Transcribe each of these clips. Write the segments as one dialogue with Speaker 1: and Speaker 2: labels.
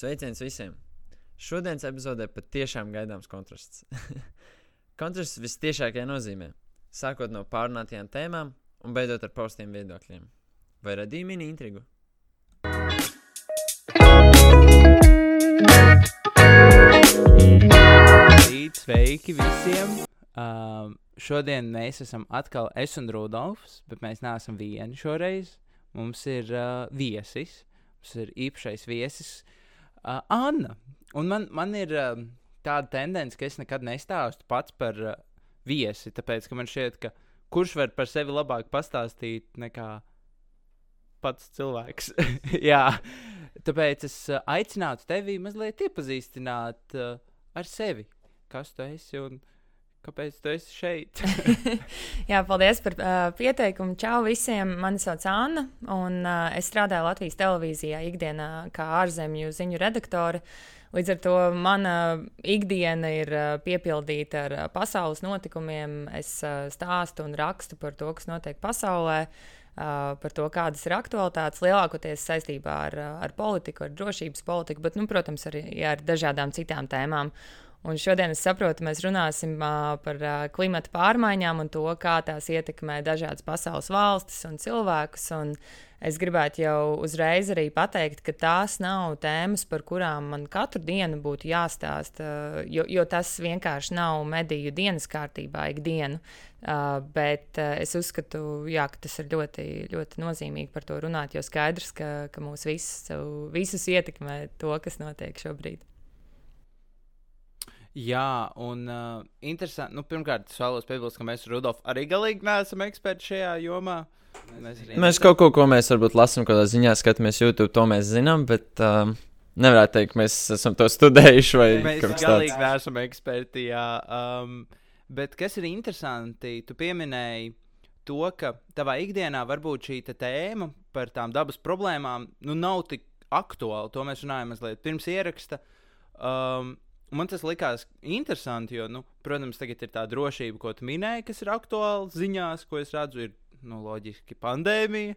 Speaker 1: Sveiciens visiem! Šodienas epizodē patiešām gaidāms kontrasts. kontrasts visciešākajā nozīmē, sākot no pārunātajām tēmām un beidzot ar paustiem viedokļiem. Vai radīja mini intrigu?
Speaker 2: Rīt, sveiki visiem! Um, šodien mēs esam atkal es un Rudolfs, bet mēs neesam vieni šoreiz. Mums ir uh, viesis, mums ir īpašais viesis, uh, Anna. Un man, man ir uh, tāda tendence, ka es nekad nestāstu pats par uh, viesi, tāpēc ka man šķiet, ka kurš var par sevi labāk pastāstīt nekā pats cilvēks. Jā, tāpēc es uh, aicinātu tevi mazliet iepazīstināt uh, ar sevi, kas tu esi un kāpēc tu esi šeit.
Speaker 3: Jā, paldies par uh, pieteikumu. Čau visiem! Mani sauc Anna, un uh, es strādāju Latvijas televīzijā ikdienā kā ārzemju ziņu redaktore. Līdz ar to mana ikdiena ir uh, piepildīta ar uh, pasaules notikumiem. Es uh, stāstu un rakstu par to, kas notiek pasaulē. Uh, par to, kādas ir aktualitātes, lielākoties saistībā ar, uh, ar politiku, ar drošības politiku, bet, nu, protams, arī ar dažādām citām tēmām. Un šodien es saprotu, mēs runāsim uh, par uh, klimata pārmaiņām un to, kā tās ietekmē dažādas pasaules valstis un cilvēkus. Un es gribētu jau uzreiz arī pateikt, ka tās nav tēmas, par kurām man katru dienu būtu jāstāsta, uh, jo, jo tas vienkārši nav mediju dienas kārtībā ikdienu. Uh, bet uh, es uzskatu, jā, ka tas ir ļoti, ļoti nozīmīgi par to runāt, jo skaidrs, ka, ka mūs visus, visus ietekmē to, kas notiek šobrīd.
Speaker 2: Jā, un uh, interesanti. Nu, pirmkārt, es vēlos piebilst, ka mēs, Rudolf, arī galīgi neesam eksperti šajā jomā.
Speaker 1: Mēs, mēs kaut ko, ko mēs varbūt lasām, kādā ziņā skatāmies YouTube, to mēs zinām, bet uh, nevarētu teikt, ka mēs esam to studējuši vai
Speaker 2: mēs kaut kas tāds. Mēs galīgi neesam eksperti, jā. Um, bet kas ir interesanti, tu pieminēji to, ka tavā ikdienā varbūt šī tēma par tām dabas problēmām nu, nav tik aktuāla. To mēs runājam mazliet pirms ieraksta. Um, Man tas likās interesanti, jo, nu, protams, tagad ir tā drošība, ko tu minēji, kas ir aktuāla ziņās, ko es redzu, ir nu, loģiski pandēmija.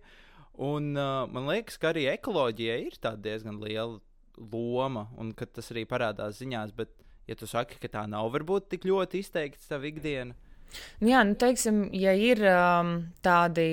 Speaker 2: Un uh, man liekas, ka arī ekoloģijai ir diezgan liela loma, un tas arī parādās ziņās. Bet, ja tu saki, ka tā nav varbūt tik ļoti izteikta tava ikdiena,
Speaker 3: Jā, nu, teiksim, ja ir um, tādi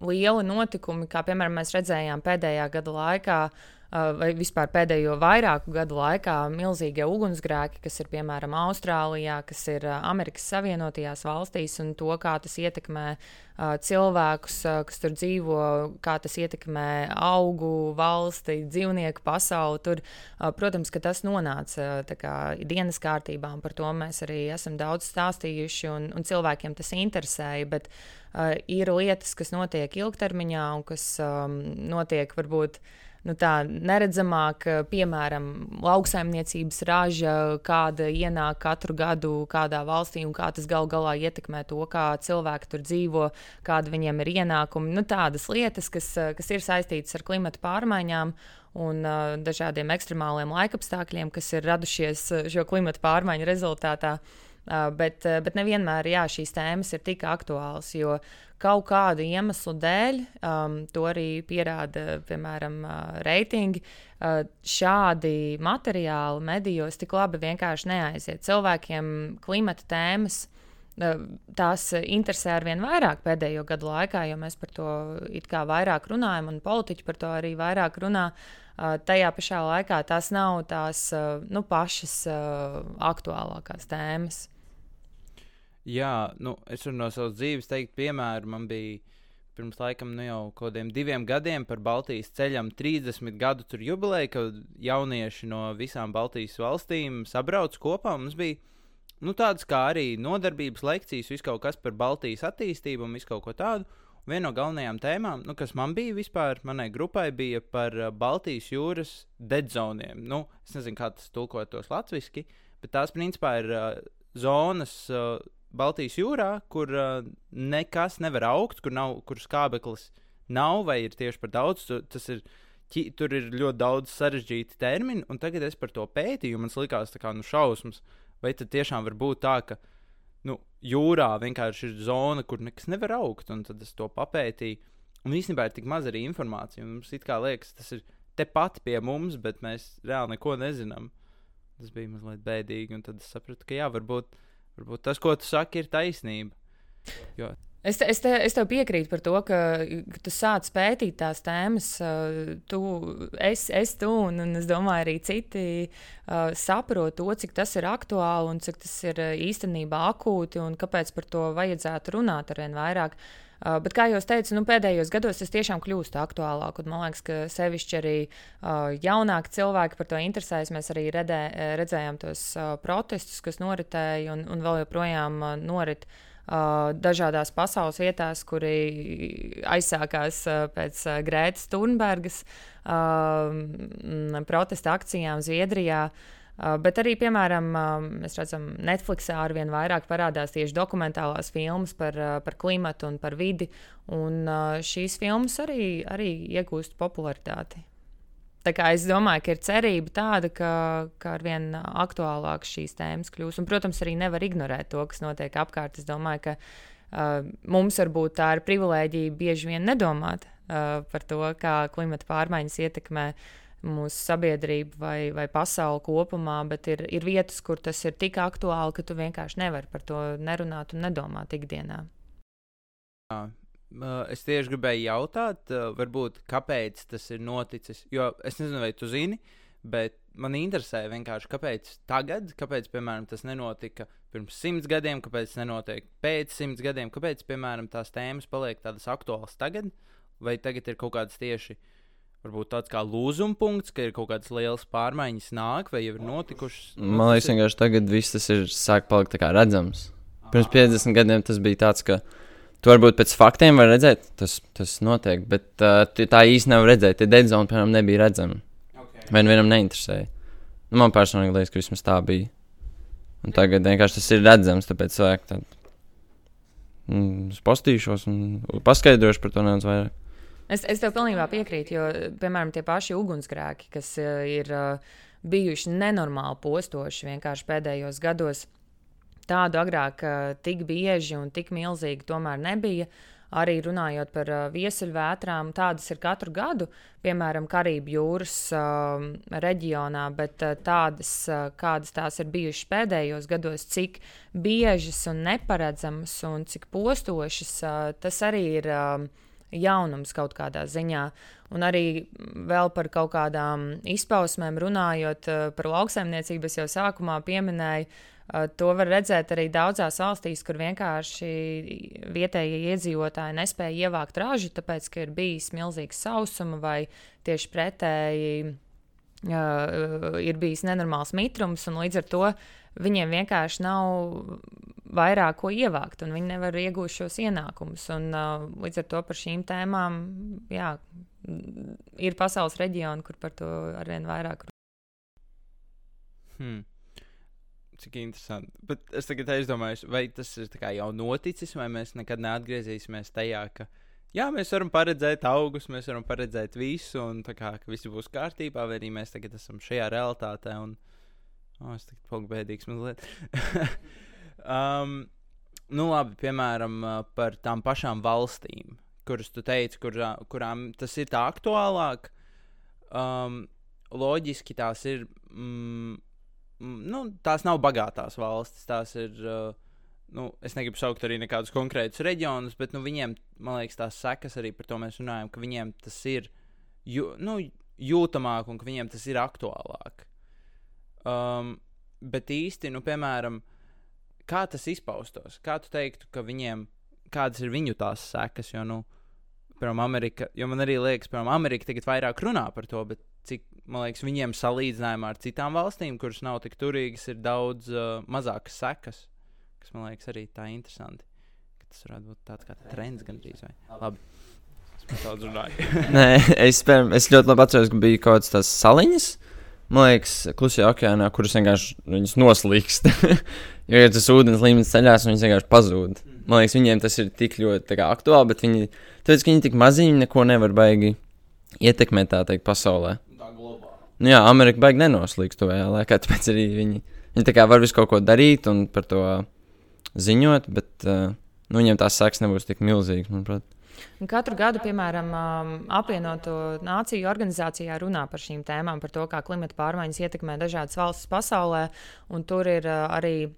Speaker 3: lieli notikumi, kā piemēram mēs redzējām pēdējā gada laikā, uh, vai vispār pēdējo vairāku gadu laikā, milzīgie ugunsgrēki, kas ir piemēram Austrālijā, kas ir uh, Amerikas Savienotajās valstīs, un to, kā tas ietekmē uh, cilvēkus, uh, kas tur dzīvo, kā tas ietekmē augu valsti, dzīvnieku pasauli. Tur, uh, protams, ka tas nonāca uh, kā, dienas kārtībā, un par to mēs arī esam daudz stāstījuši, un, un cilvēkiem tas interesēja. Bet, uh, ir lietas, kas notiek ilgtermiņā un kas um, notiek varbūt nu, tā neredzamāk, piemēram, lauksaimniecības raža, kāda ienāk katru gadu kādā valstī un kā tas gal galā ietekmē to, kā cilvēki tur dzīvo, kāda viņiem ir ienākumi. Nu, tādas lietas, kas, kas ir saistītas ar klimatu pārmaiņām un uh, dažādiem ekstremāliem laikapstākļiem, kas ir radušies šo klimatu pārmaiņu rezultātā. Uh, bet, uh, bet nevienmēr jā, šīs tēmas ir tik aktuālas, jo kaut kādu iemeslu dēļ, um, to arī pierāda, piemēram, uh, reitingi, uh, šādi materiāli medijos tik labi vienkārši neaiziet. Cilvēkiem klimata tēmas. Uh, tās interesē ar vien vairāk pēdējo gadu laikā, jo mēs par to it kā vairāk runājam, un politiķi par to arī vairāk runā. Uh, tajā pašā laikā tās nav tās uh, nu, pašas aktuālākās tēmas.
Speaker 2: Jā, nu, es varu no savas dzīves teikt, piemēram, man bija pirms laikam nu, jau kaut kādiem diviem gadiem par Baltijas ceļam 30 gadu jubileju, kad jaunieši no visām Baltijas valstīm sabrauc kopā. Mums bija nu, tādas kā arī nodarbības lekcijas, viss kaut kas par Baltijas attīstību un visu kaut ko tādu. Viena no galvenajām tēmām, nu, kas man bija vispār, manai grupai, bija par uh, Baltijas jūras dedzoniem. Nu, es nezinu, kā tas tulkotos latviešu, bet tās principā ir uh, zonas. Uh, Baltijas jūrā, kur uh, nekas nevar augt, kur, nav, kur skābeklis nav vai ir tieši par daudz. Tas ir, tur ir ļoti daudz sarežģīti termini, un tagad es par to pētīju. Man liekas, tā kā nu, šausmas, vai tad tiešām var būt tā, ka nu, jūrā vienkārši ir zona, kur nekas nevar augt, un tad es to papētīju. Un īstenībā ir tik maz arī informācija. Mums it kā liekas, tas ir tepat pie mums, bet mēs reāli neko nezinām. Tas bija mazliet bēdīgi, un tad es sapratu, ka jā, varbūt, varbūt tas, ko tu saki, ir taisnība. Jo
Speaker 3: Es, te, es, te, es tev piekrītu par to, ka, ka tu sāc pētīt tās tēmas. Uh, tu, es, es tu un, un es domāju, arī citi uh, saprot to, cik tas ir aktuāli un cik tas ir uh, īstenībā akūti un kāpēc par to vajadzētu runāt arvien vairāk. Uh, bet, kā jau teicu, nu, pēdējos gados tas tiešām kļūst aktuālāk. Man liekas, ka sevišķi arī uh, jaunāki cilvēki par to interesējas. Mēs arī redē, redzējām tos uh, protestus, kas noritēja un, un vēl joprojām uh, norit. Uh, Uh, dažādās pasaules vietās, kuri aizsākās uh, pēc uh, Grētas Thunbergas protesta akcijām Zviedrijā. Bet arī, piemēram, mēs redzam, Netflixā ar vien vairāk parādās tieši dokumentālās filmas par, par klimatu un par vidi. Un šīs filmas arī, arī iegūst popularitāti. Tā kā es domāju, ka ir cerība tāda, ka, ka ar vien aktuālākas šīs tēmas kļūs. Un, protams, arī nevar ignorēt to, kas notiek apkārt. Es domāju, ka uh, mums varbūt tā ir privilēģija bieži vien nedomāt uh, par to, kā klimata pārmaiņas ietekmē mūsu sabiedrību vai, vai pasauli kopumā, bet ir, ir vietas, kur tas ir tik aktuāli, ka tu vienkārši nevari par to nerunāt un nedomāt ikdienā.
Speaker 2: Jā. Uh, es tieši gribēju jautāt, uh, varbūt, kāpēc tas ir noticis. Jo es nezinu, vai tu zini, bet man interesē vienkārši, kāpēc tagad, kāpēc, piemēram, tas nenotika pirms simts gadiem, kāpēc tas nenotiek pēc simts gadiem, kāpēc, piemēram, tās tēmas paliek tādas aktuālas tagad, vai tagad ir kaut kādas tieši. Varbūt tāds kā lūzuma punkts, ka ir kaut kādas lielas pārmaiņas nāk, vai jau ir notikušas.
Speaker 1: Man liekas, vienkārši tagad viss tas ir sāk palikt redzams. Pirms 50 gadiem tas bija tāds, ka Tu varbūt pēc faktiem var redzēt, tas, tas notiek, bet uh, tā īsti nevar redzēt. Tie dead zone, piemēram, nebija redzami. Okay. Vai vienam neinteresēja. Nu, man personīgi liekas, ka vismaz tā bija. Un tagad vienkārši tas ir redzams, tāpēc cilvēki tad mm, postīšos un paskaidrošu par to nedaudz vairāk.
Speaker 3: Es, es tev pilnībā piekrītu, jo, piemēram, tie paši ugunsgrēki, kas uh, ir uh, bijuši nenormāli postoši vienkārši pēdējos gados, Tādu agrāk tik bieži un tik milzīgi tomēr nebija. Arī runājot par viesuļvētrām, tādas ir katru gadu, piemēram, Karību jūras reģionā, bet tādas, kādas tās ir bijušas pēdējos gados, cik biežas un neparedzamas un cik postošas, tas arī ir. Jaunums kaut kādā ziņā. Un arī vēl par kaut kādām izpausmēm runājot par lauksaimniecību, es jau sākumā pieminēju, Uh, to var redzēt arī daudzās valstīs, kur vienkārši vietējie iedzīvotāji nespēja ievākt ražu, tāpēc, ka ir bijis milzīgs sausuma vai tieši pretēji uh, ir bijis nenormāls mitrums, un līdz ar to viņiem vienkārši nav vairāk ko ievākt, un viņi nevar iegūt šos ienākumus. Un, uh, līdz ar to par šīm tēmām jā, ir pasaules reģioni, kur par to arvien vairāk runā.
Speaker 2: Hmm cik interesanti. Bet es tagad aizdomājos, vai tas ir jau noticis, vai mēs nekad neatgriezīsimies tajā, ka jā, mēs varam paredzēt augus, mēs varam paredzēt visu, un tā kā viss būs kārtībā, vai arī mēs tagad esam šajā realitātē. Un, oh, es tagad paliku bēdīgs mazliet. um, nu, labi, piemēram, par tām pašām valstīm, kuras tu teici, kurā, kurām tas ir tā aktuālāk. Um, loģiski tās ir. Mm, nu, tās nav bagātās valstis. Tās ir, uh, nu, es negribu saukt arī nekādus konkrētus reģionus, bet nu, viņiem, man liekas, tās sekas arī par to mēs runājam, ka viņiem tas ir jū, nu, jūtamāk un ka viņiem tas ir aktuālāk. Um, bet īsti, nu, piemēram, kā tas izpaustos? Kā tu teiktu, ka viņiem, kādas ir viņu tās sekas? Jo, nu, piemēram, Amerika, jo man arī liekas, ka Amerika tagad vairāk runā par to, bet cik man liekas, viņiem salīdzinājumā ar citām valstīm, kuras nav tik turīgas, ir daudz uh, mazākas sekas. Kas man liekas arī tā interesanti. Tas varētu būt tāds kā trends gandrīz. Vai? Labi.
Speaker 1: Nē, es, piemēram, es ļoti labi atceros, ka bija kaut kādas tās saliņas. Man liekas, klusajā okeānā, kuras vienkārši noslīkst. jo, ja tas ūdens līmenis ceļās, viņas vienkārši pazūd. Man liekas, viņiem tas ir tik ļoti kā, aktuāli, bet viņi, tāpēc, viņi tik maziņi, neko nevar baigi ietekmēt tā teikt pasaulē. Nu, jā, Amerika baigi nenoslīgs tuvējā laikā, tāpēc arī viņi, viņi tā kā var visu kaut ko darīt un par to ziņot, bet uh, nu, viņiem tās sekas nebūs tik milzīgas, manuprāt.
Speaker 3: Katru gadu, piemēram, um, apvienoto nāciju organizācijā runā par šīm tēmām, par to, kā klimata pārmaiņas ietekmē dažādas valstis pasaulē. Tur ir uh, arī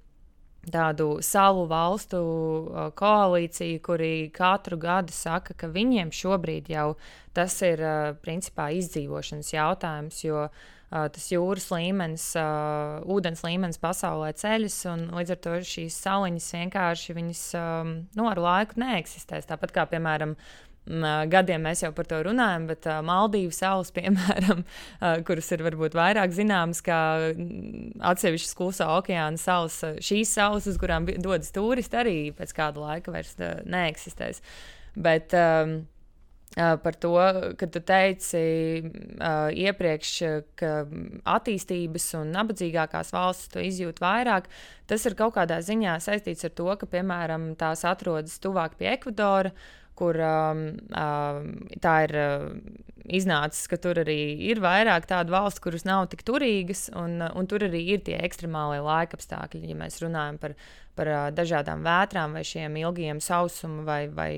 Speaker 3: tādu salu valstu uh, koalīciju, kuri katru gadu saka, ka viņiem šobrīd jau tas ir uh, principā izdzīvošanas jautājums, jo tas jūras līmenis, ūdens līmenis pasaulē ceļas, un līdz ar to šīs saliņas vienkārši viņas, nu, ar laiku neeksistēs. Tāpat kā, piemēram, gadiem mēs jau par to runājam, bet uh, Maldīvu salas, piemēram, uh, kuras ir varbūt vairāk zināmas kā atsevišķas klusā okeāna salas, šīs salas, uz kurām dodas turisti, arī pēc kāda laika vairs uh, neeksistēs. Bet, um, par to, ka tu teici uh, iepriekš, ka attīstības un nabadzīgākās valstis to izjūt vairāk. Tas ir kaut kādā ziņā saistīts ar to, ka, piemēram, tās atrodas tuvāk pie Ekvadora, uh, kur um, um, tā ir uh, iznācis, ka tur arī ir vairāk tādu valstu, kuras nav tik turīgas, un, uh, un tur arī ir tie ekstremālie laika apstākļi. Ja mēs runājam par, par uh, dažādām vētrām vai šiem ilgiem sausuma vai, vai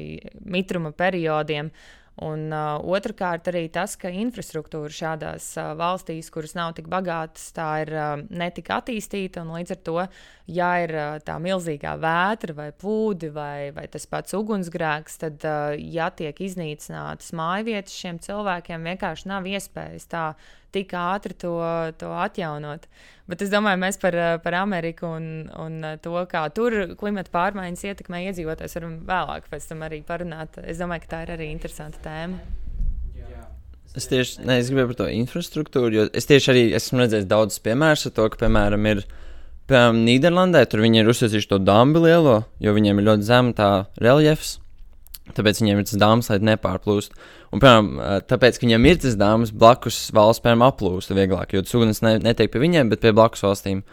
Speaker 3: mitruma periodiem. Uh, Un uh, otrkārt, arī tas, ka infrastruktūra šādās uh, valstīs, kuras nav tik bagātas, tā ir uh, netik attīstīta. Līdz ar to, ja ir uh, tā milzīgā vētra vai plūdi vai, vai tas pats ugunsgrēks, tad, uh, ja tiek iznīcinātas mājvietas, šiem cilvēkiem vienkārši nav iespējas tā tik ātri to, to atjaunot. Bet es domāju, mēs par, par Ameriku un, un to, kā tur klimata pārmaiņas ietekmē iedzīvotājus, varam vēlāk pēc tam arī parunāt. Es domāju, ka tā ir arī interesanta tēma.
Speaker 1: Es tieši ne, es gribēju par to infrastruktūru, jo es tieši arī esmu redzējis daudzus piemērus ar to, ka, piemēram, ir piemēram, Nīderlandē, tur viņi ir uzsākuši to dambi lielo, jo viņiem ir ļoti zema tā reliefs. Tāpēc viņiem ir tas dāmas, lai nepārplūst. Un, piemēram, tāpēc, ka viņiem ir tas dāmas, blakus valsts, piemēram, aplūst vieglāk, jo tas ugnis ne, netiek pie viņiem, bet pie blakus valstīm.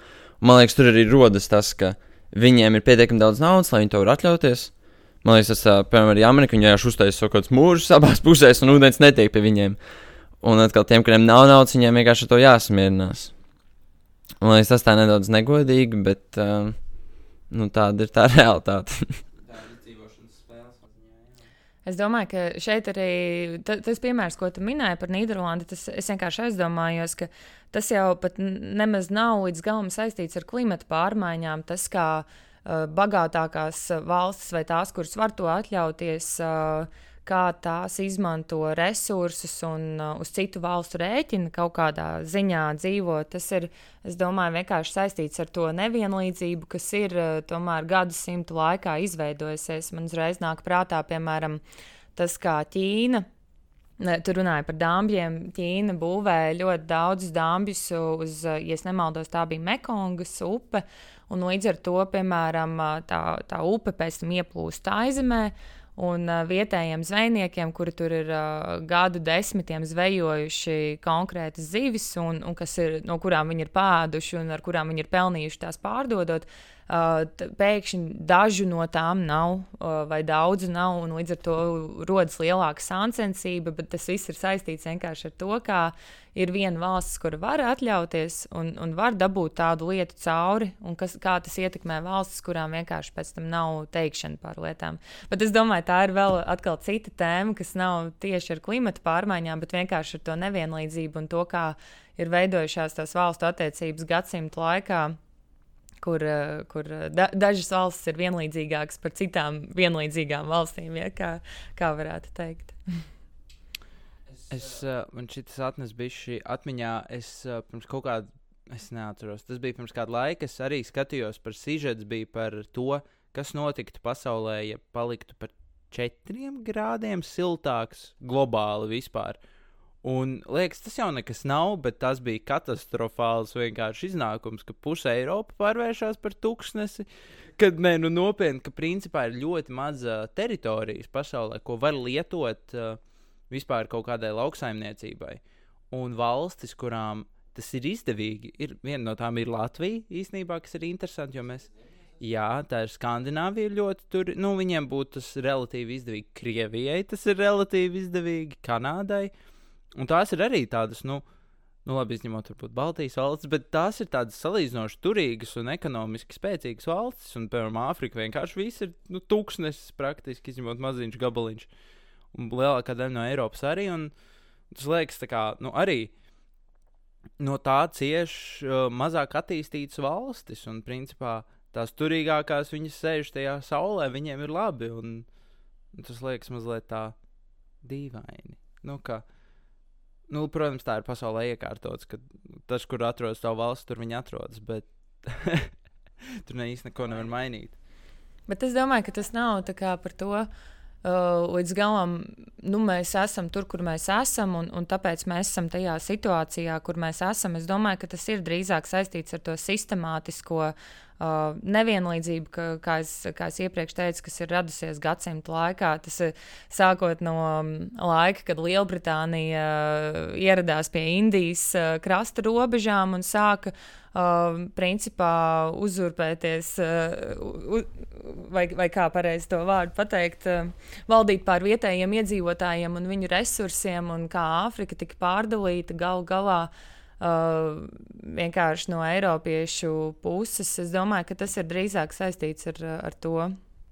Speaker 1: Un, man liekas, tur arī rodas tas, ka viņiem ir pietiekami daudz naudas, lai viņi to var atļauties. Man liekas, tas, piemēram, arī Amerikā viņi vienkārši uztaisīja kaut kādus mūžus abās pusēs, un ūdens netiek pie viņiem. Un atkal tiem, kuriem nav naudas, viņiem vienkārši ar to jāsamierinās. Man liekas, tas tā nedaudz negodīgi, bet uh, nu, tāda ir tā realitāte.
Speaker 3: Es domāju, ka šeit arī tas piemērs, ko tu minēji par Nīderlandi, tas es vienkārši aizdomājos, ka tas jau pat nemaz nav līdz galam saistīts ar klimata pārmaiņām. Tas, kā uh, bagātākās valstis vai tās, kuras var to atļauties, uh, kā tās izmanto resursus un uh, uz citu valstu rēķina kaut kādā ziņā dzīvo. Tas ir, es domāju, vienkārši saistīts ar to nevienlīdzību, kas ir uh, tomēr gadsimtu laikā izveidojusies. Man uzreiz nāk prātā, piemēram, tas, kā Ķīna. Tur runāja par dāmbjiem. Ķīna būvēja ļoti daudzus dāmbjus uz, uh, ja nemaldos, tā bija Mekongas upe. Un līdz ar to, piemēram, uh, tā, tā upe pēc tam ieplūst aizemē. Un uh, vietējiem zvejniekiem, kuri tur ir uh, gadu desmitiem zvejojuši konkrētas zivis, un, un ir, no kurām viņi ir pāduši un ar kurām viņi ir pelnījuši tās pārdodot, Uh, pēkšņi dažu no tām nav, uh, vai daudzu nav, un līdz ar to rodas lielāka sāncensība. Bet tas viss ir saistīts vienkārši ar to, ka ir viena valsts, kur var atļauties un, un var dabūt tādu lietu cauri, un kas, kā tas ietekmē valstis, kurām vienkārši pēc tam nav teikšana par lietām. Bet es domāju, tā ir vēl cita tēma, kas nav tieši ar klimata pārmaiņām, bet vienkārši ar to nevienlīdzību un to, kā ir veidojušās tās valstu attiecības gadsimtu laikā kur, eh, kur eh, da, dažas valstis ir vienlīdzīgākas par citām vienlīdzīgām valstīm, ja, kā, kā varētu teikt.
Speaker 2: es, uh, man šis atnes bija šī atmiņā, es pirms kaut kāda, es neatceros, tas bija pirms kāda laika, es arī skatījos par sižets, bija par to, kas notiktu pasaulē, ja paliktu par četriem grādiem siltāks globāli vispār. Uh, Un liekas, tas jau nekas nav, bet tas bija katastrofāls vienkārši iznākums, ka puse Eiropa pārvēršas par tūkstnesi. Kad nē, nu nopietni, ka principā ir ļoti maz uh, teritorijas pasaulē, ko var lietot uh, vispār kaut kādai lauksaimniecībai. Un valstis, kurām tas ir izdevīgi, ir viena no tām ir Latvija īstenībā, kas ir interesanti, jo mēs. Jā, tā ir Skandināvija ļoti tur. Nu, viņiem būtu tas relatīvi izdevīgi. Krievijai tas ir relatīvi izdevīgi, Kanādai. Uh, Un tās ir arī tādas, nu, nu labi, izņemot varbūt Baltijas valstis, bet tās ir tādas salīdzinoši turīgas un ekonomiski spēcīgas valstis. Un, piemēram, Āfrika vienkārši viss ir nu, tūkstnesis praktiski, izņemot maziņš gabaliņš. un lielākā daļa no Eiropas arī. Un tas liekas, kā nu, arī no tā cieš uh, mazāk attīstītas valstis. Un, principā, tās turīgākās viņas sēž tajā saulē, viņiem ir labi. Un, un tas liekas mazliet tā dīvaini. Nu, ka, nu, protams, tā ir pasaulē iekārtots, ka tas, kur atrodas tā valsts, tur viņi atrodas. Bet tur ne īsti neko nevar mainīt.
Speaker 3: Bet es domāju, ka tas nav par to. Uh, līdz galam nu, mēs esam tur, kur mēs esam, un, un tāpēc mēs esam tajā situācijā, kur mēs esam. Es domāju, ka tas ir drīzāk saistīts ar to sistemātisko uh, nevienlīdzību, ka, kā, es, kā es iepriekš teicu, kas ir radusies gadsimta laikā. Tas ir sākot no um, laika, kad Lielbritānija uh, ieradās pie Indijas uh, krasta robežām un sāka uh, uh, principā uzurpēties, uh, vai, vai kā pareizi to vārdu pateikt, uh, valdīt pār vietējiem iedzīvotājiem un viņu resursiem, un kā Āfrika tika pārdalīta galu galā. Uh, vienkārši no Eiropiešu puses. Es domāju, ka tas ir drīzāk saistīts ar, ar to.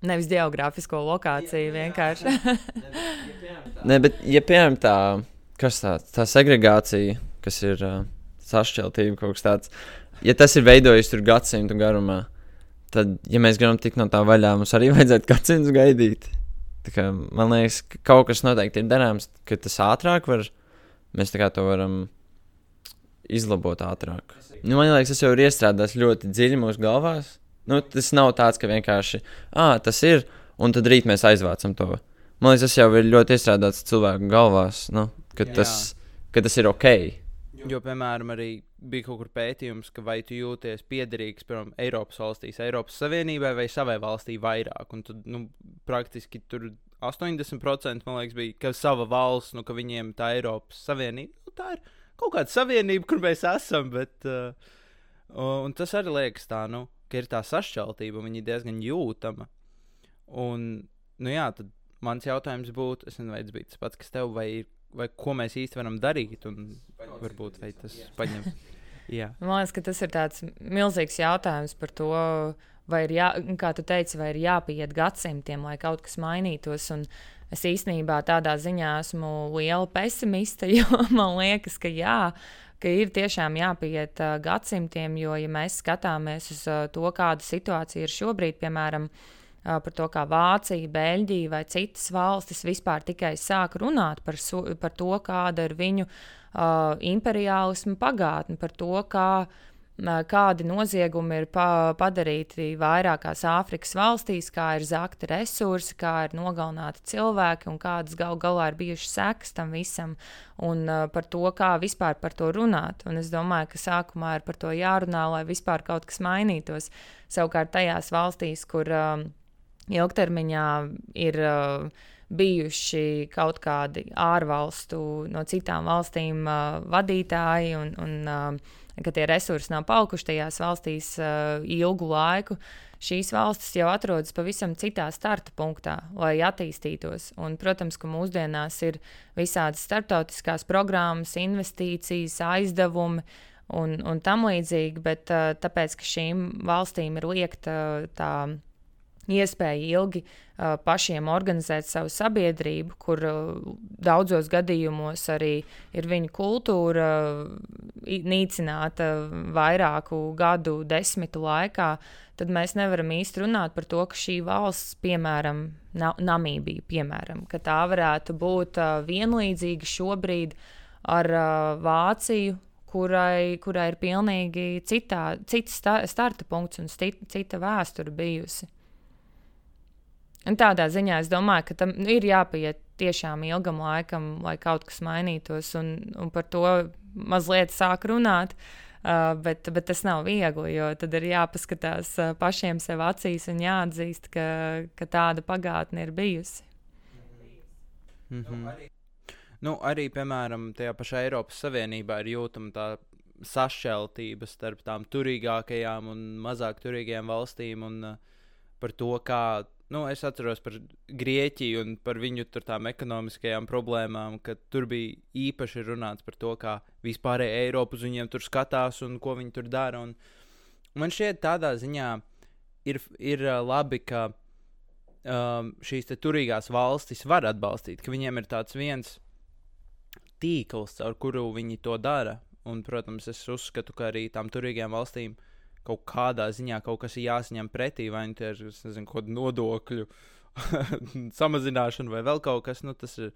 Speaker 3: Nevis geogrāfisko lokāciju jā, vienkārši.
Speaker 1: Nē, bet, ja piemēram tā, kas tā, tā segregācija, kas ir uh, sašķeltība, kaut kas tāds, ja tas ir veidojis tur gadsimtu garumā, tad, ja mēs gribam tikt no tā vaļā, mums arī vajadzētu gadsimtus gaidīt. Kā, man liekas, ka kaut kas noteikti ir darāms, ka tas ātrāk var, mēs to varam izlabot ātrāk. Nu, man liekas, tas jau ir iestrādāts ļoti dziļi mūsu galvās. Nu, tas nav tāds, ka vienkārši ah, tas ir, un tad rīt mēs aizvācam to. Man liekas, tas jau ir ļoti iestrādāts cilvēku galvās, nu, ka, tas, ka tas ir ok.
Speaker 2: Jo, piemēram, arī bija kaut kur pētījums, ka vai tu jūties piederīgs piemēram, Eiropas valstīs, Eiropas Savienībai vai savai valstī vairāk. Un tad nu, praktiski tur 80% man liekas, bija, ka sava valsts, nu, ka viņiem tā Eiropas Savienība, nu, tā ir kaut kāda savienība, kur mēs esam. Bet, uh, un tas arī liekas tā, nu, ka ir tā sašķeltība, viņa ir diezgan jūtama. Un, nu, jā, tad mans jautājums būtu, es nezinu, vai tas bija tas pats, kas tev vai ir vai ko mēs īsti varam darīt. Un varbūt tas paņem.
Speaker 3: Man liekas, ka tas ir tāds milzīgs jautājums par to, vai ir, jā, kā tu teici, vai ir jāpieiet gadsimtiem, lai kaut kas mainītos. Un es īstenībā tādā ziņā esmu liela pesimiste, jo man liekas, ka jā. Ka ir tiešām jāpieiet uh, gadsimtiem, jo, ja mēs skatāmies uz uh, to, kāda situācija ir šobrīd, piemēram, uh, par to, kā Vācija, Beļģija vai citas valstis vispār tikai sāk runāt par, su, par to, kāda ir viņu uh, imperiālisma pagātne, par to, kā, uh, kādi noziegumi ir pa, padarīti vairākās Āfrikas valstīs, kā ir zakti resursi, kā ir nogalināti cilvēki un kādas gal galā ir bijušas sekas tam visam, un uh, par to, kā vispār par to runāt. Un es domāju, ka sākumā ir par to jārunā, lai vispār kaut kas mainītos. Savukārt tajās valstīs, kur uh, ilgtermiņā ir uh, bijuši kaut kādi ārvalstu, no citām valstīm uh, vadītāji, un, un uh, ka tie resursi nav palikuši tajās valstīs uh, ilgu laiku. Šīs valstis jau atrodas pavisam citā starta punktā, lai attīstītos. Un, protams, ka mūsdienās ir visādas starptautiskās programmas, investīcijas, aizdevumi un, un tam līdzīgi, bet uh, tāpēc, ka šīm valstīm ir liekta uh, tā iespēja ilgi uh, pašiem organizēt savu sabiedrību, kur uh, daudzos gadījumos arī ir viņu kultūra uh, nīcināta vairāku gadu desmitu laikā, tad mēs nevaram īsti runāt par to, ka šī valsts, piemēram, Na Namībija, piemēram, ka tā varētu būt uh, vienlīdzīga šobrīd ar uh, Vāciju, kurai, kurai ir pilnīgi citā, cits starta punkts un cita vēsture bijusi. Un tādā ziņā es domāju, ka tam ir jāpieiet tiešām ilgam laikam, lai kaut kas mainītos, un, un par to mazliet sāk runāt. Uh, bet, bet tas nav viegli, jo tad ir jāpaskatās pašiem sev acīs un jāatzīst, ka, ka tāda pagātne ir bijusi.
Speaker 2: Mm -hmm. nu, arī, piemēram, tajā pašā Eiropas Savienībā ir jūtama tā sašķeltība starp tām turīgākajām un mazāk turīgajām valstīm un uh, par to, kā nu, es atceros par Grieķiju un par viņu tām ekonomiskajām problēmām, ka tur bija īpaši runāts par to, kā vispārēji Eiropa uz viņiem tur skatās un ko viņi tur dara. Un man šķiet, tādā ziņā ir, ir labi, ka um, šīs turīgās valstis var atbalstīt, ka viņiem ir tāds viens tīkls, ar kuru viņi to dara. Un, protams, es uzskatu, ka arī tām turīgajām valstīm kaut kādā ziņā kaut kas ir jāsaņem pretī, vai nu tie ir nezinu, kaut kāda nodokļu samazināšana vai vēl kaut kas. Nu, tas ir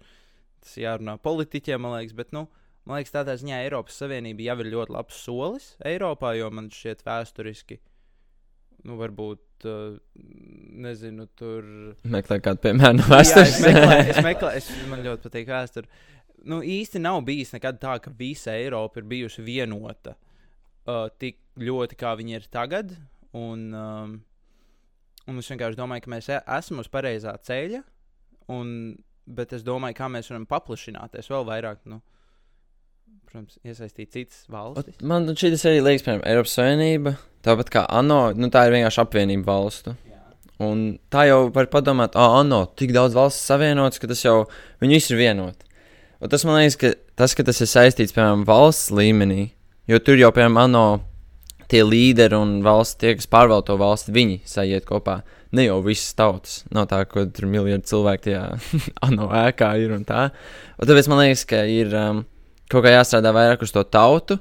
Speaker 2: tas jārunā politiķiem, man liekas. Bet, nu, man liekas, tādā ziņā Eiropas Savienība jau ir ļoti labs solis Eiropā, jo man šķiet vēsturiski. Nu, varbūt, uh, nezinu, tur.
Speaker 1: Meklē kādu piemēru no
Speaker 2: Jā, es
Speaker 1: vēstures.
Speaker 2: meklēju, es meklēju, es, man ļoti patīk vēsture. Nu, īsti nav bijis nekad tā, ka visa Eiropa ir bijusi vienota uh, tik ļoti, kā viņi ir tagad. Un, um, un es vienkārši domāju, ka mēs e esam uz pareizā ceļa. Un, bet es domāju, kā mēs varam paplašināties vēl vairāk. Nu, protams, iesaistīt citas valstis.
Speaker 1: Man šī arī liekas, piemēram, Eiropas Savienība. Tāpat kā ANO, nu, tā ir vienkārši apvienība valstu. Un tā jau var padomāt, ah, ANO, tik daudz valsts savienotas, ka tas jau viņi visi ir vienoti. Un tas man liekas, ka tas, ka tas ir saistīts, piemēram, valsts līmenī, jo tur jau, piemēram, ANO tie līderi un valsts, tie, kas pārvalda to valsti, viņi sajiet kopā. Ne jau visas tautas. Nav tā, ka tur miljardi cilvēku tajā ANO ēkā ir un tā. Un tāpēc man liekas, ka ir um, kaut kā jāstrādā vairāk uz to tautu,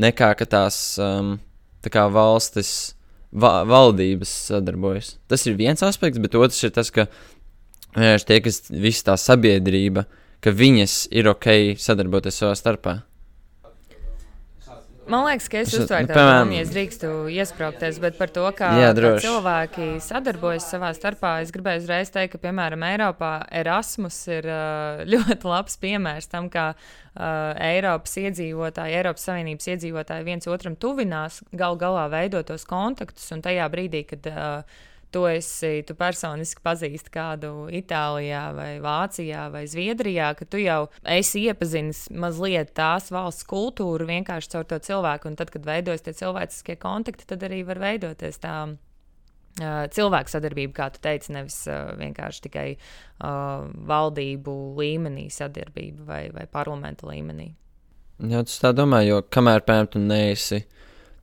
Speaker 1: nekā ka tās um, tā kā valstis, va valdības sadarbojas. Tas ir viens aspekts, bet otrs ir tas, ka vienkārši tie, kas visa tā sabiedrība, ka viņas ir ok sadarboties savā starpā.
Speaker 3: Man liekas, ka es
Speaker 1: nu,
Speaker 3: tādu domu, ja drīkstu iesprāgties, bet par to, kā,
Speaker 1: Jā,
Speaker 3: cilvēki sadarbojas savā starpā, es gribēju uzreiz teikt, ka, piemēram, Eiropā Erasmus ir ļoti labs piemērs tam, kā Eiropas iedzīvotāji, Eiropas Savienības iedzīvotāji viens otram tuvinās, gal galā veido tos kontaktus, un tajā brīdī, kad uh, tu esi, tu personiski pazīsti kādu Itālijā, vai Vācijā, vai Zviedrijā, ka tu jau esi iepazinis mazliet tās valsts kultūru vienkārši caur to cilvēku. Un tad, kad veidojas tie cilvēciskie kontakti, tad arī var veidoties tā. Uh, cilvēku sadarbība, kā tu teici, nevis uh, vienkārši tikai uh, valdību līmenī sadarbība vai, vai parlamenta līmenī.
Speaker 1: Jā, tas tā domā, jo kamēr, piemēram, tu neesi,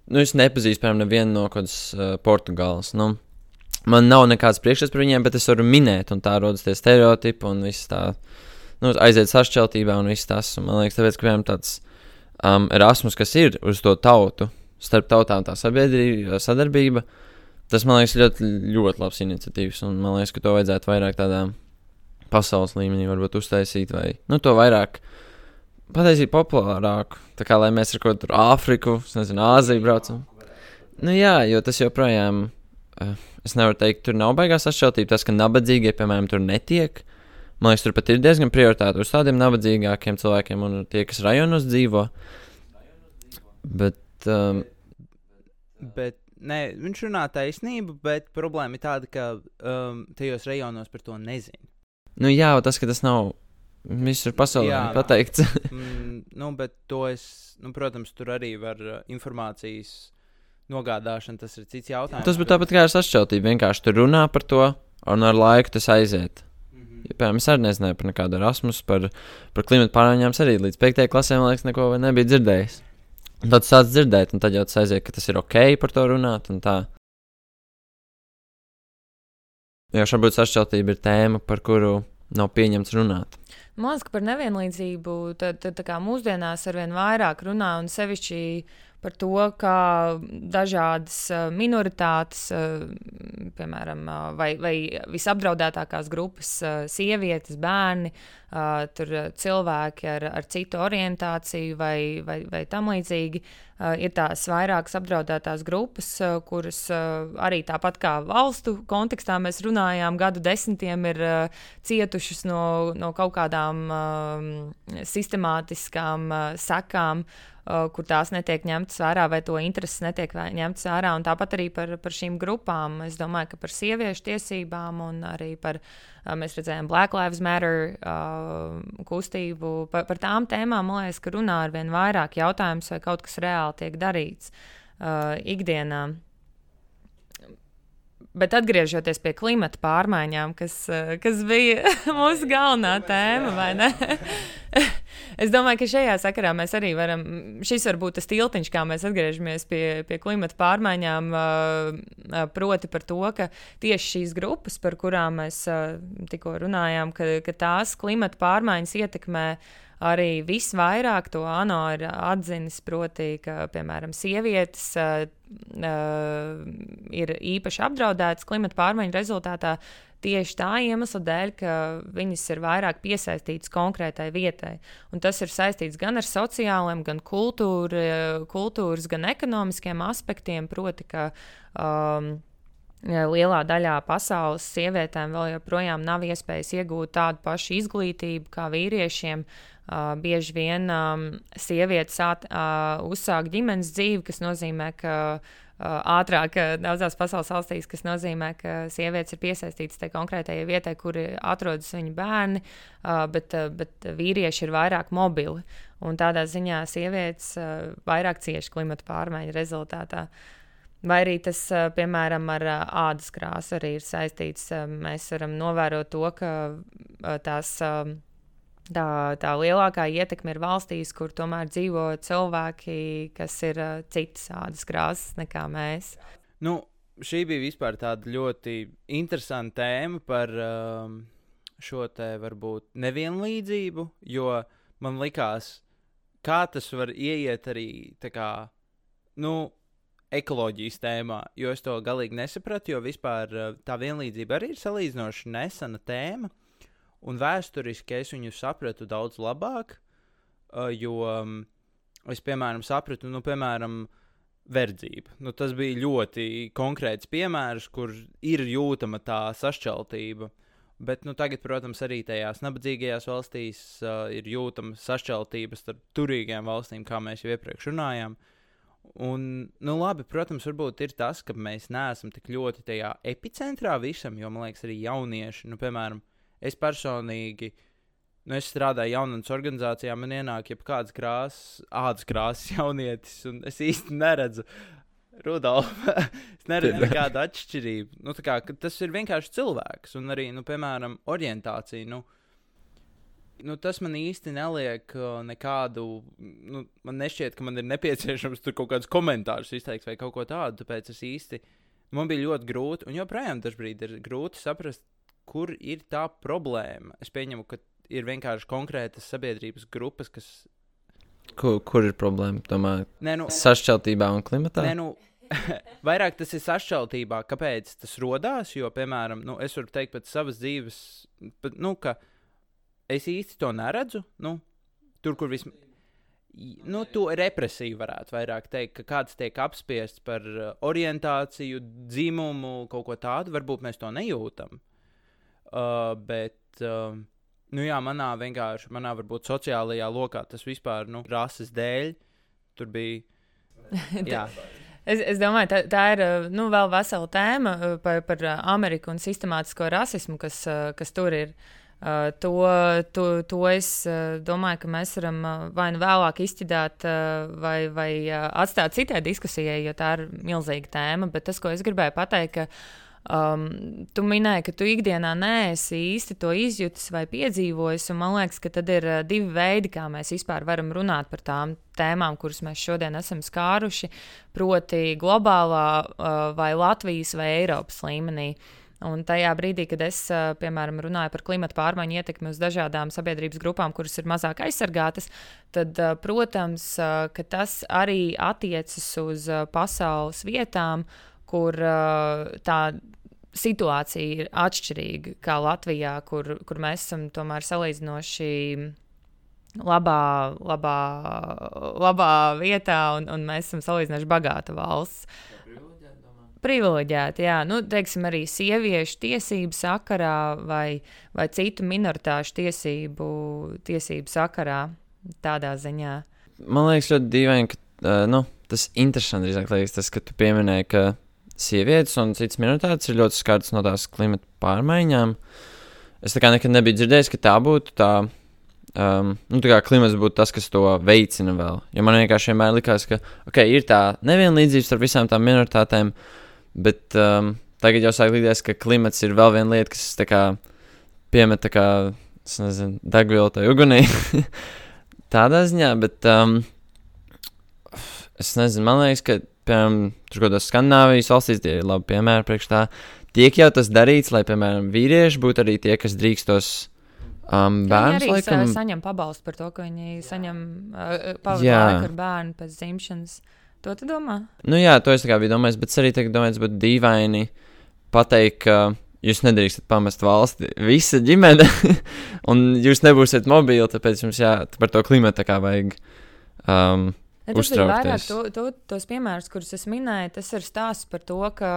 Speaker 1: nu, es nepazīstu, piemēram, nevienu no kādas uh, Portugāles. Nu, man nav nekāds priekšstats par viņiem, bet es varu minēt, un tā rodas tie stereotipi un viss tā, nu, aiziet sašķeltībā un viss tas. Un man liekas, tāpēc, ka, piemēram, tāds um, Erasmus, kas ir uz to tautu, starp tautām tā sabiedrība, sadarbība, tas, man liekas, ļoti, ļoti labs iniciatīvs, un man liekas, ka to vajadzētu vairāk tādā pasaules līmenī varbūt uztaisīt, vai, nu, to vairāk pataisīt populārāku. Tā kā lai mēs ar kaut kādu Āfriku, nezinu, Āziju braucam. Nu, jā, jo tas joprojām, uh, es nevaru teikt, tur nav baigās atšķeltība. Tas, ka nabadzīgie, piemēram, tur netiek. Man liekas, tur pat ir diezgan prioritāte uz tādiem nabadzīgākiem cilvēkiem un tie, kas rajonos dzīvo. Bet, um,
Speaker 2: Bet, nē, viņš runā taisnību, bet problēma ir tāda, ka um, tajos rajonos par to nezina.
Speaker 1: nu, jā, tas, ka tas nav visur pasaulē
Speaker 2: Jā.
Speaker 1: pateikts.
Speaker 2: mm, nu, bet to es, nu, protams, tur arī var uh, informācijas nogādāšana, tas ir cits jautājums.
Speaker 1: tas būtu tāpat kā ar sašķeltību. Vienkārši tur runā par to, un ar laiku tas aiziet.
Speaker 2: Mhm.
Speaker 1: Ja, piemēram, es arī nezināju par nekādu Erasmus, par, par klimatu pārmaiņām. Arī līdz 5. klasē, man liekas, neko nebija dzirdējis. Un tad sāc dzirdēt, un tad jau tas aiziet, ka tas ir ok par to runāt. un tā. Jo šobrīd sašķeltība ir tēma, par kuru nav pieņemts runāt.
Speaker 3: Man liekas, ka par nevienlīdzību tad, tad, tā kā mūsdienās ar vien vairāk runā un sevišķi par to, kā dažādas uh, minoritātes, uh, piemēram, uh, vai, vai visapdraudētākās grupas, sievietes, bērni, uh, tur cilvēki ar, ar citu orientāciju vai, vai, vai tam līdzīgi. Uh, ir tās vairākas apdraudētās grupas, uh, kuras arī tāpat kā valstu kontekstā mēs runājām, gadu desmitiem ir cietušas no, no kaut kādām sistemātiskām sekām, kur tās netiek ņemtas vērā, vai to intereses netiek ņemtas vērā. Un tāpat arī par, par šīm grupām. Es domāju, ka par sieviešu tiesībām un arī par, mēs redzējām, Black Lives Matter uh, kustību. Par, par tām tēmām, man liekas, ka runā ar vien vairāk jautājums, vai kaut kas reāli tiek darīts uh, ikdienā. Bet atgriežoties pie klimata pārmaiņām, kas, eh, kas bija mūsu galvenā tēma, vai ne? Es domāju, ka šajā sakarā mēs arī varam, šis var būt tas tiltiņš, kā mēs atgriežamies pie, pie klimata pārmaiņām, proti par to, ka tieši šīs grupas, par kurām mēs tikko runājām, ka, ka tās klimata pārmaiņas ietekmē arī visvairāk to ANO ir atzinis, proti, ka, piemēram, sievietes uh, uh, ir īpaši apdraudētas klimata pārmaiņu rezultātā tieši tā iemesla dēļ, ka viņas ir vairāk piesaistītas konkrētai vietai. Un tas ir saistīts gan ar sociāliem, gan kultūra, kultūras, gan ekonomiskiem aspektiem. Proti, ka um, lielā daļā pasaules sievietēm vēl joprojām nav iespējas iegūt tādu pašu izglītību kā vīriešiem. Uh, bieži vien um, sievietes at, uh, uzsāk ģimenes dzīvi, kas nozīmē, ka uh, ātrāk daudzās pasaules valstīs, kas nozīmē, ka sievietes ir piesaistītas tai konkrētajai vietai, kur atrodas viņa bērni, bet, bet vīrieši ir vairāk mobili. Un tādā ziņā sievietes vairāk cieši klimata pārmaiņu rezultātā. Vai arī tas, piemēram, ar ādas krāsu arī ir saistīts. Mēs varam novērot to, ka tās Tā, tā lielākā ietekme ir valstīs, kur tomēr dzīvo cilvēki, kas ir uh, citas ādas krāsas nekā mēs.
Speaker 2: Nu, šī bija vispār tāda ļoti interesanta tēma par um, šo te varbūt nevienlīdzību, jo man likās, kā tas var ieiet arī kā, nu, ekoloģijas tēmā, jo es to galīgi nesapratu, jo vispār tā vienlīdzība arī ir salīdzinoši nesena tēma. Un vēsturiski es viņu sapratu daudz labāk, uh, jo um, es, piemēram, sapratu, nu, piemēram, verdzību. Nu, tas bija ļoti konkrēts piemērs, kur ir jūtama tā sašķeltība. Bet nu, tagad, protams, arī tajās nabadzīgajās valstīs uh, ir jūtama sašķeltība starp turīgām valstīm, kā mēs jau iepriekš runājām. Un, nu, labi, protams, varbūt ir tas, ka mēs neesam tik ļoti tajā epicentrā visam, jo man liekas, arī jaunieši, nu, piemēram, es personīgi. Nu, es strādāju jaunatnes organizācijā, man ienāk jau kādas krāsas, ādas krāsas jaunietis, un es īsti neredzu, Rudolf, es neredzu nekādu atšķirību. Nu, kā, tas ir vienkārši cilvēks, un arī, nu, piemēram, orientācija. Nu, nu, tas man īsti neliek uh, nekādu. Nu, man nešķiet, ka man ir nepieciešams tur kaut kādus komentārus izteikt vai kaut ko tādu. Tāpēc es īsti. Man bija ļoti grūti, un joprojām dažkārt ir grūti saprast, kur ir tā problēma? Es pieņemu, ka ir vienkārši konkrētas sabiedrības grupas, kas.
Speaker 1: Kur, kur ir problēma? Tomēr
Speaker 2: Nē, nu,
Speaker 1: sašķeltībā un klimatā?
Speaker 2: Nē, nu, vairāk tas ir sašķeltībā. Kāpēc tas radās? Jo, piemēram, nu, es varu teikt pēc savas dzīves, bet, nu, ka es īsti to neredzu. Nu, tur, kur vismaz. Nu, to represiju varētu vairāk teikt, ka kāds tiek apspiests par uh, orientāciju, dzimumu, kaut ko tādu. Varbūt mēs to nejūtam. Uh, bet, uh, nu jā, manā vienkārši, manā varbūt sociālajā lokā tas vispār, nu, rases dēļ tur bija. Jā.
Speaker 3: Es, es domāju, tā, tā ir nu, vēl vesela tēma uh, par, par Ameriku un sistemātisko rasismu, kas, uh, kas tur ir. Uh, to, to, to es domāju, ka mēs varam vai nu vēlāk izķidāt, vai, vai atstāt citai diskusijai, jo tā ir milzīga tēma. Bet tas, ko es gribēju pateikt, ka Um, tu minēji, ka tu ikdienā neesi īsti to izjutis vai piedzīvojis, un man liekas, ka tad ir uh, divi veidi, kā mēs vispār varam runāt par tām tēmām, kuras mēs šodien esam skāruši, proti, globālā uh, vai Latvijas vai Eiropas līmenī. Un tajā brīdī, kad es, uh, piemēram, runāju par klimatu pārmaiņu ietekmi uz dažādām sabiedrības grupām, kuras ir mazāk aizsargātas, tad, uh, protams, uh, tas arī attiecas uz pasaules vietām, kur tā situācija ir atšķirīga kā Latvijā, kur, kur mēs esam tomēr salīdzinoši labā, labā, labā vietā un, un mēs esam salīdzinoši bagāta valsts. Privileģēti, jā, nu, teiksim, arī sieviešu tiesību sakarā vai, vai citu minoritāšu tiesību, tiesību sakarā, tādā ziņā.
Speaker 1: Man liekas, ļoti dīvaini, ka uh, nu, tas interesanti, liekas, tas, ka tu pieminēji, ka sievietes un citas minoritātes ir ļoti skartas no tās klimata pārmaiņām. Es tā kā nekad nebiju dzirdējis, ka tā būtu tā. Um, nu, tā kā klimats būtu tas, kas to veicina vēl. Jo man vienkārši vienmēr likās, ka okay, ir tā nevienlīdzība starp visām tām minoritātēm, bet um, tagad jau sāk likties, ka klimats ir vēl viena lieta, kas kā, piemet kā, nezinu, degvielu tai ugunī. tādā ziņā, bet um, es nezinu, man liekas, ka, piemēram, tur kaut kādā Skandināvijas valstīs tie ir labi piemēri priekš tā. Tiek jau tas darīts, lai, piemēram, vīrieši būtu arī tie, kas drīkstos um,
Speaker 3: Viņi
Speaker 1: bērnus
Speaker 3: arī
Speaker 1: laikam.
Speaker 3: sa saņem pabalstu par to, ka viņi saņem uh,
Speaker 1: Jā.
Speaker 3: laiku ar bērnu pēc dzimšanas. To tu domā?
Speaker 1: Nu jā, to es tā kā biju domājis, bet es arī tagad domāju, būtu dīvaini pateikt, ka jūs nedrīkstat pamest valsti, visa ģimene, un jūs nebūsiet mobili, tāpēc jums jā, par to klimatu tā kā vajag. Um,
Speaker 3: Ne, tas bija vairāk to, to, tos piemērus, kurus es minēju. Tas ir stāsts par to, ka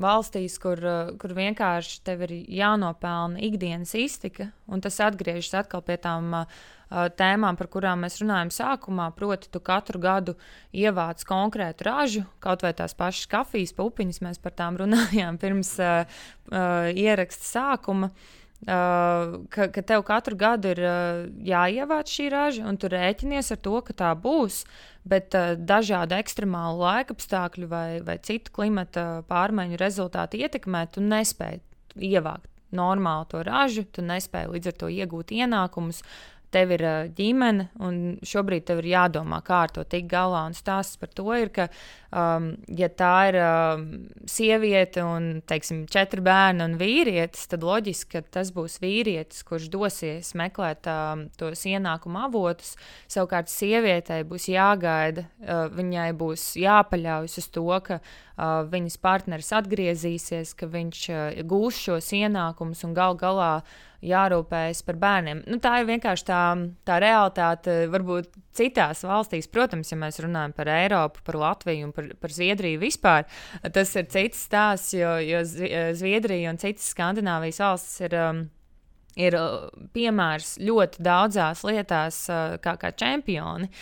Speaker 3: valstīs, kur, uh, kur vienkārši tev ir jānopelna ikdienas iztika, un tas atgriežas atkal pie tām uh, tēmām, par kurām mēs runājam sākumā. Proti, tu katru gadu ievāc konkrētu ražu, kaut vai tās pašas kafijas pupiņas, mēs par tām runājām pirms uh, uh, ieraksta sākuma. Uh, ka, ka tev katru gadu ir uh, jāievāc šī raža, un tu rēķinies ar to, ka tā būs. Bet uh, dažādu ekstremālu laikapstākļu vai, vai citu klimata pārmaiņu rezultātu ietekmē, tu nespēji ievākt normāli to ražu, tu nespēji līdz ar to iegūt ienākumus. Tev ir uh, ģimene, un šobrīd tev ir jādomā, kā ar to tikt galā. Un stāsts par to ir, ka, um, ja tā ir um, sieviete un, teiksim, četri bērni un vīrietis, tad loģiski, ka tas būs vīrietis, kurš dosies meklēt um, tos ienākumu avotus. Savukārt, sievietei būs jāgaida, uh, viņai būs jāpaļaujas uz to, ka uh, viņas partneris atgriezīsies, ka viņš uh, gūs šos ienākumus un gal galā jārūpējas par bērniem. Nu, tā ir vienkārši tā, tā realitāte. Varbūt citās valstīs, protams, ja mēs runājam par Eiropu, par Latviju un par, par Zviedriju vispār, tas ir cits stāsts, jo, jo Zvi- Zviedrija un citas Skandināvijas valstis ir. Um, Ir uh, piemērs ļoti daudzās lietās, uh, kā, kā čempioni uh,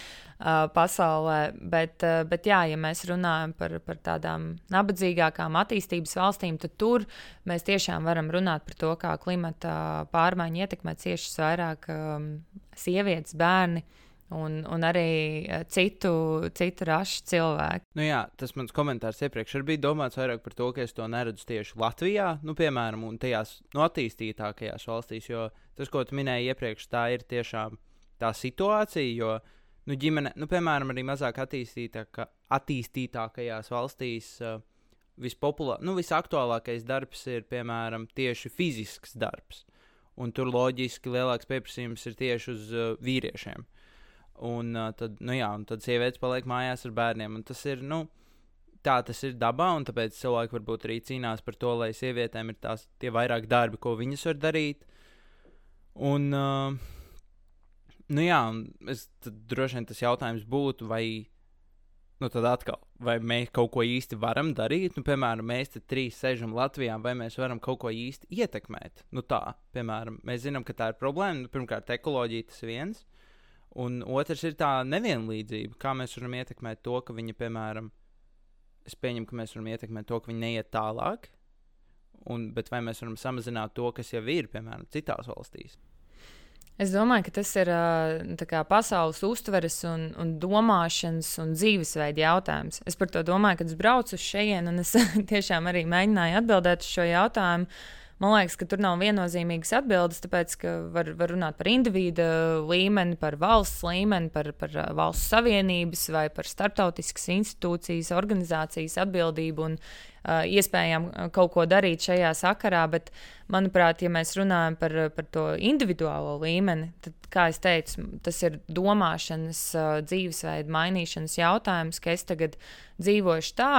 Speaker 3: pasaulē. Bet, bet, jā, ja mēs runājam par, par tādām nabadzīgākām attīstības valstīm, tad tur mēs tiešām varam runāt par to, kā klimata pārmaiņu ietekmē cieši vairāk um, sievietes, bērni un, un arī citu, citu rašu cilvēku.
Speaker 2: Nu jā, tas mans komentārs iepriekš arī bija domāts vairāk par to, ka es to neredzu tieši Latvijā, nu, piemēram, un tajās nu, attīstītākajās valstīs. Jo tas, ko tu minēji iepriekš, tā ir tiešām tā situācija. Jo, nu, ģimene, nu, piemēram, arī mazāk attīstītāka, attīstītākajās valstīs. Uh, Vispopulā, nu, visaktuālākais darbs ir, piemēram, tieši fizisks darbs. Un tur loģiski lielāks pieprasījums ir tieši uz uh, vīriešiem. Un, uh, tad, nu, jā, un tad sievietes paliek mājās ar bērniem. Tas ir, nu, tā tas ir dabā, un tāpēc cilvēki varbūt arī cīnās par to, lai sievietēm ir tās tie vairāk darbi, ko viņas var darīt. Un, uh, nu, jā, un es droši vien tas jautājums būtu, vai, nu, tad atkal, vai mēs kaut ko īsti varam darīt. Nu, piemēram, mēs te trīs sēžam Latvijā, vai mēs varam kaut ko īsti ietekmēt. Nu, tā, piemēram, mēs zinām, ka tā ir problēma. Nu, pirmkārt, ekoloģija tas viens. Un otrs ir tā nevienlīdzība, kā mēs varam ietekmēt to, ka viņi, piemēram, es pieņemu, ka mēs varam ietekmēt to, ka viņi neiet tālāk, un, bet vai mēs varam samazināt to, kas jau ir, piemēram, citās valstīs?
Speaker 3: Es domāju, ka tas ir kā pasaules uztveres, un, un domāšanas un dzīvesveida jautājums. Es par to domāju, kad es braucu uz šejienu, un es tiešām arī mēģināju atbildēt uz šo jautājumu. Man liekas, ka tur nav viennozīmīgas atbildes, tāpēc, ka var, var runāt par individu līmeni, par valsts līmeni, par, par ā, valsts savienības vai par starptautiskas institūcijas, organizācijas atbildību un uh, iespējām ā, kaut ko darīt šajā sakarā. Bet, manuprāt, ja mēs runājam par, par to individuālo līmeni, tad, kā jau teicu, tas ir domāšanas, ā, dzīvesveida mainīšanas jautājums, ka es tagad dzīvošu tā,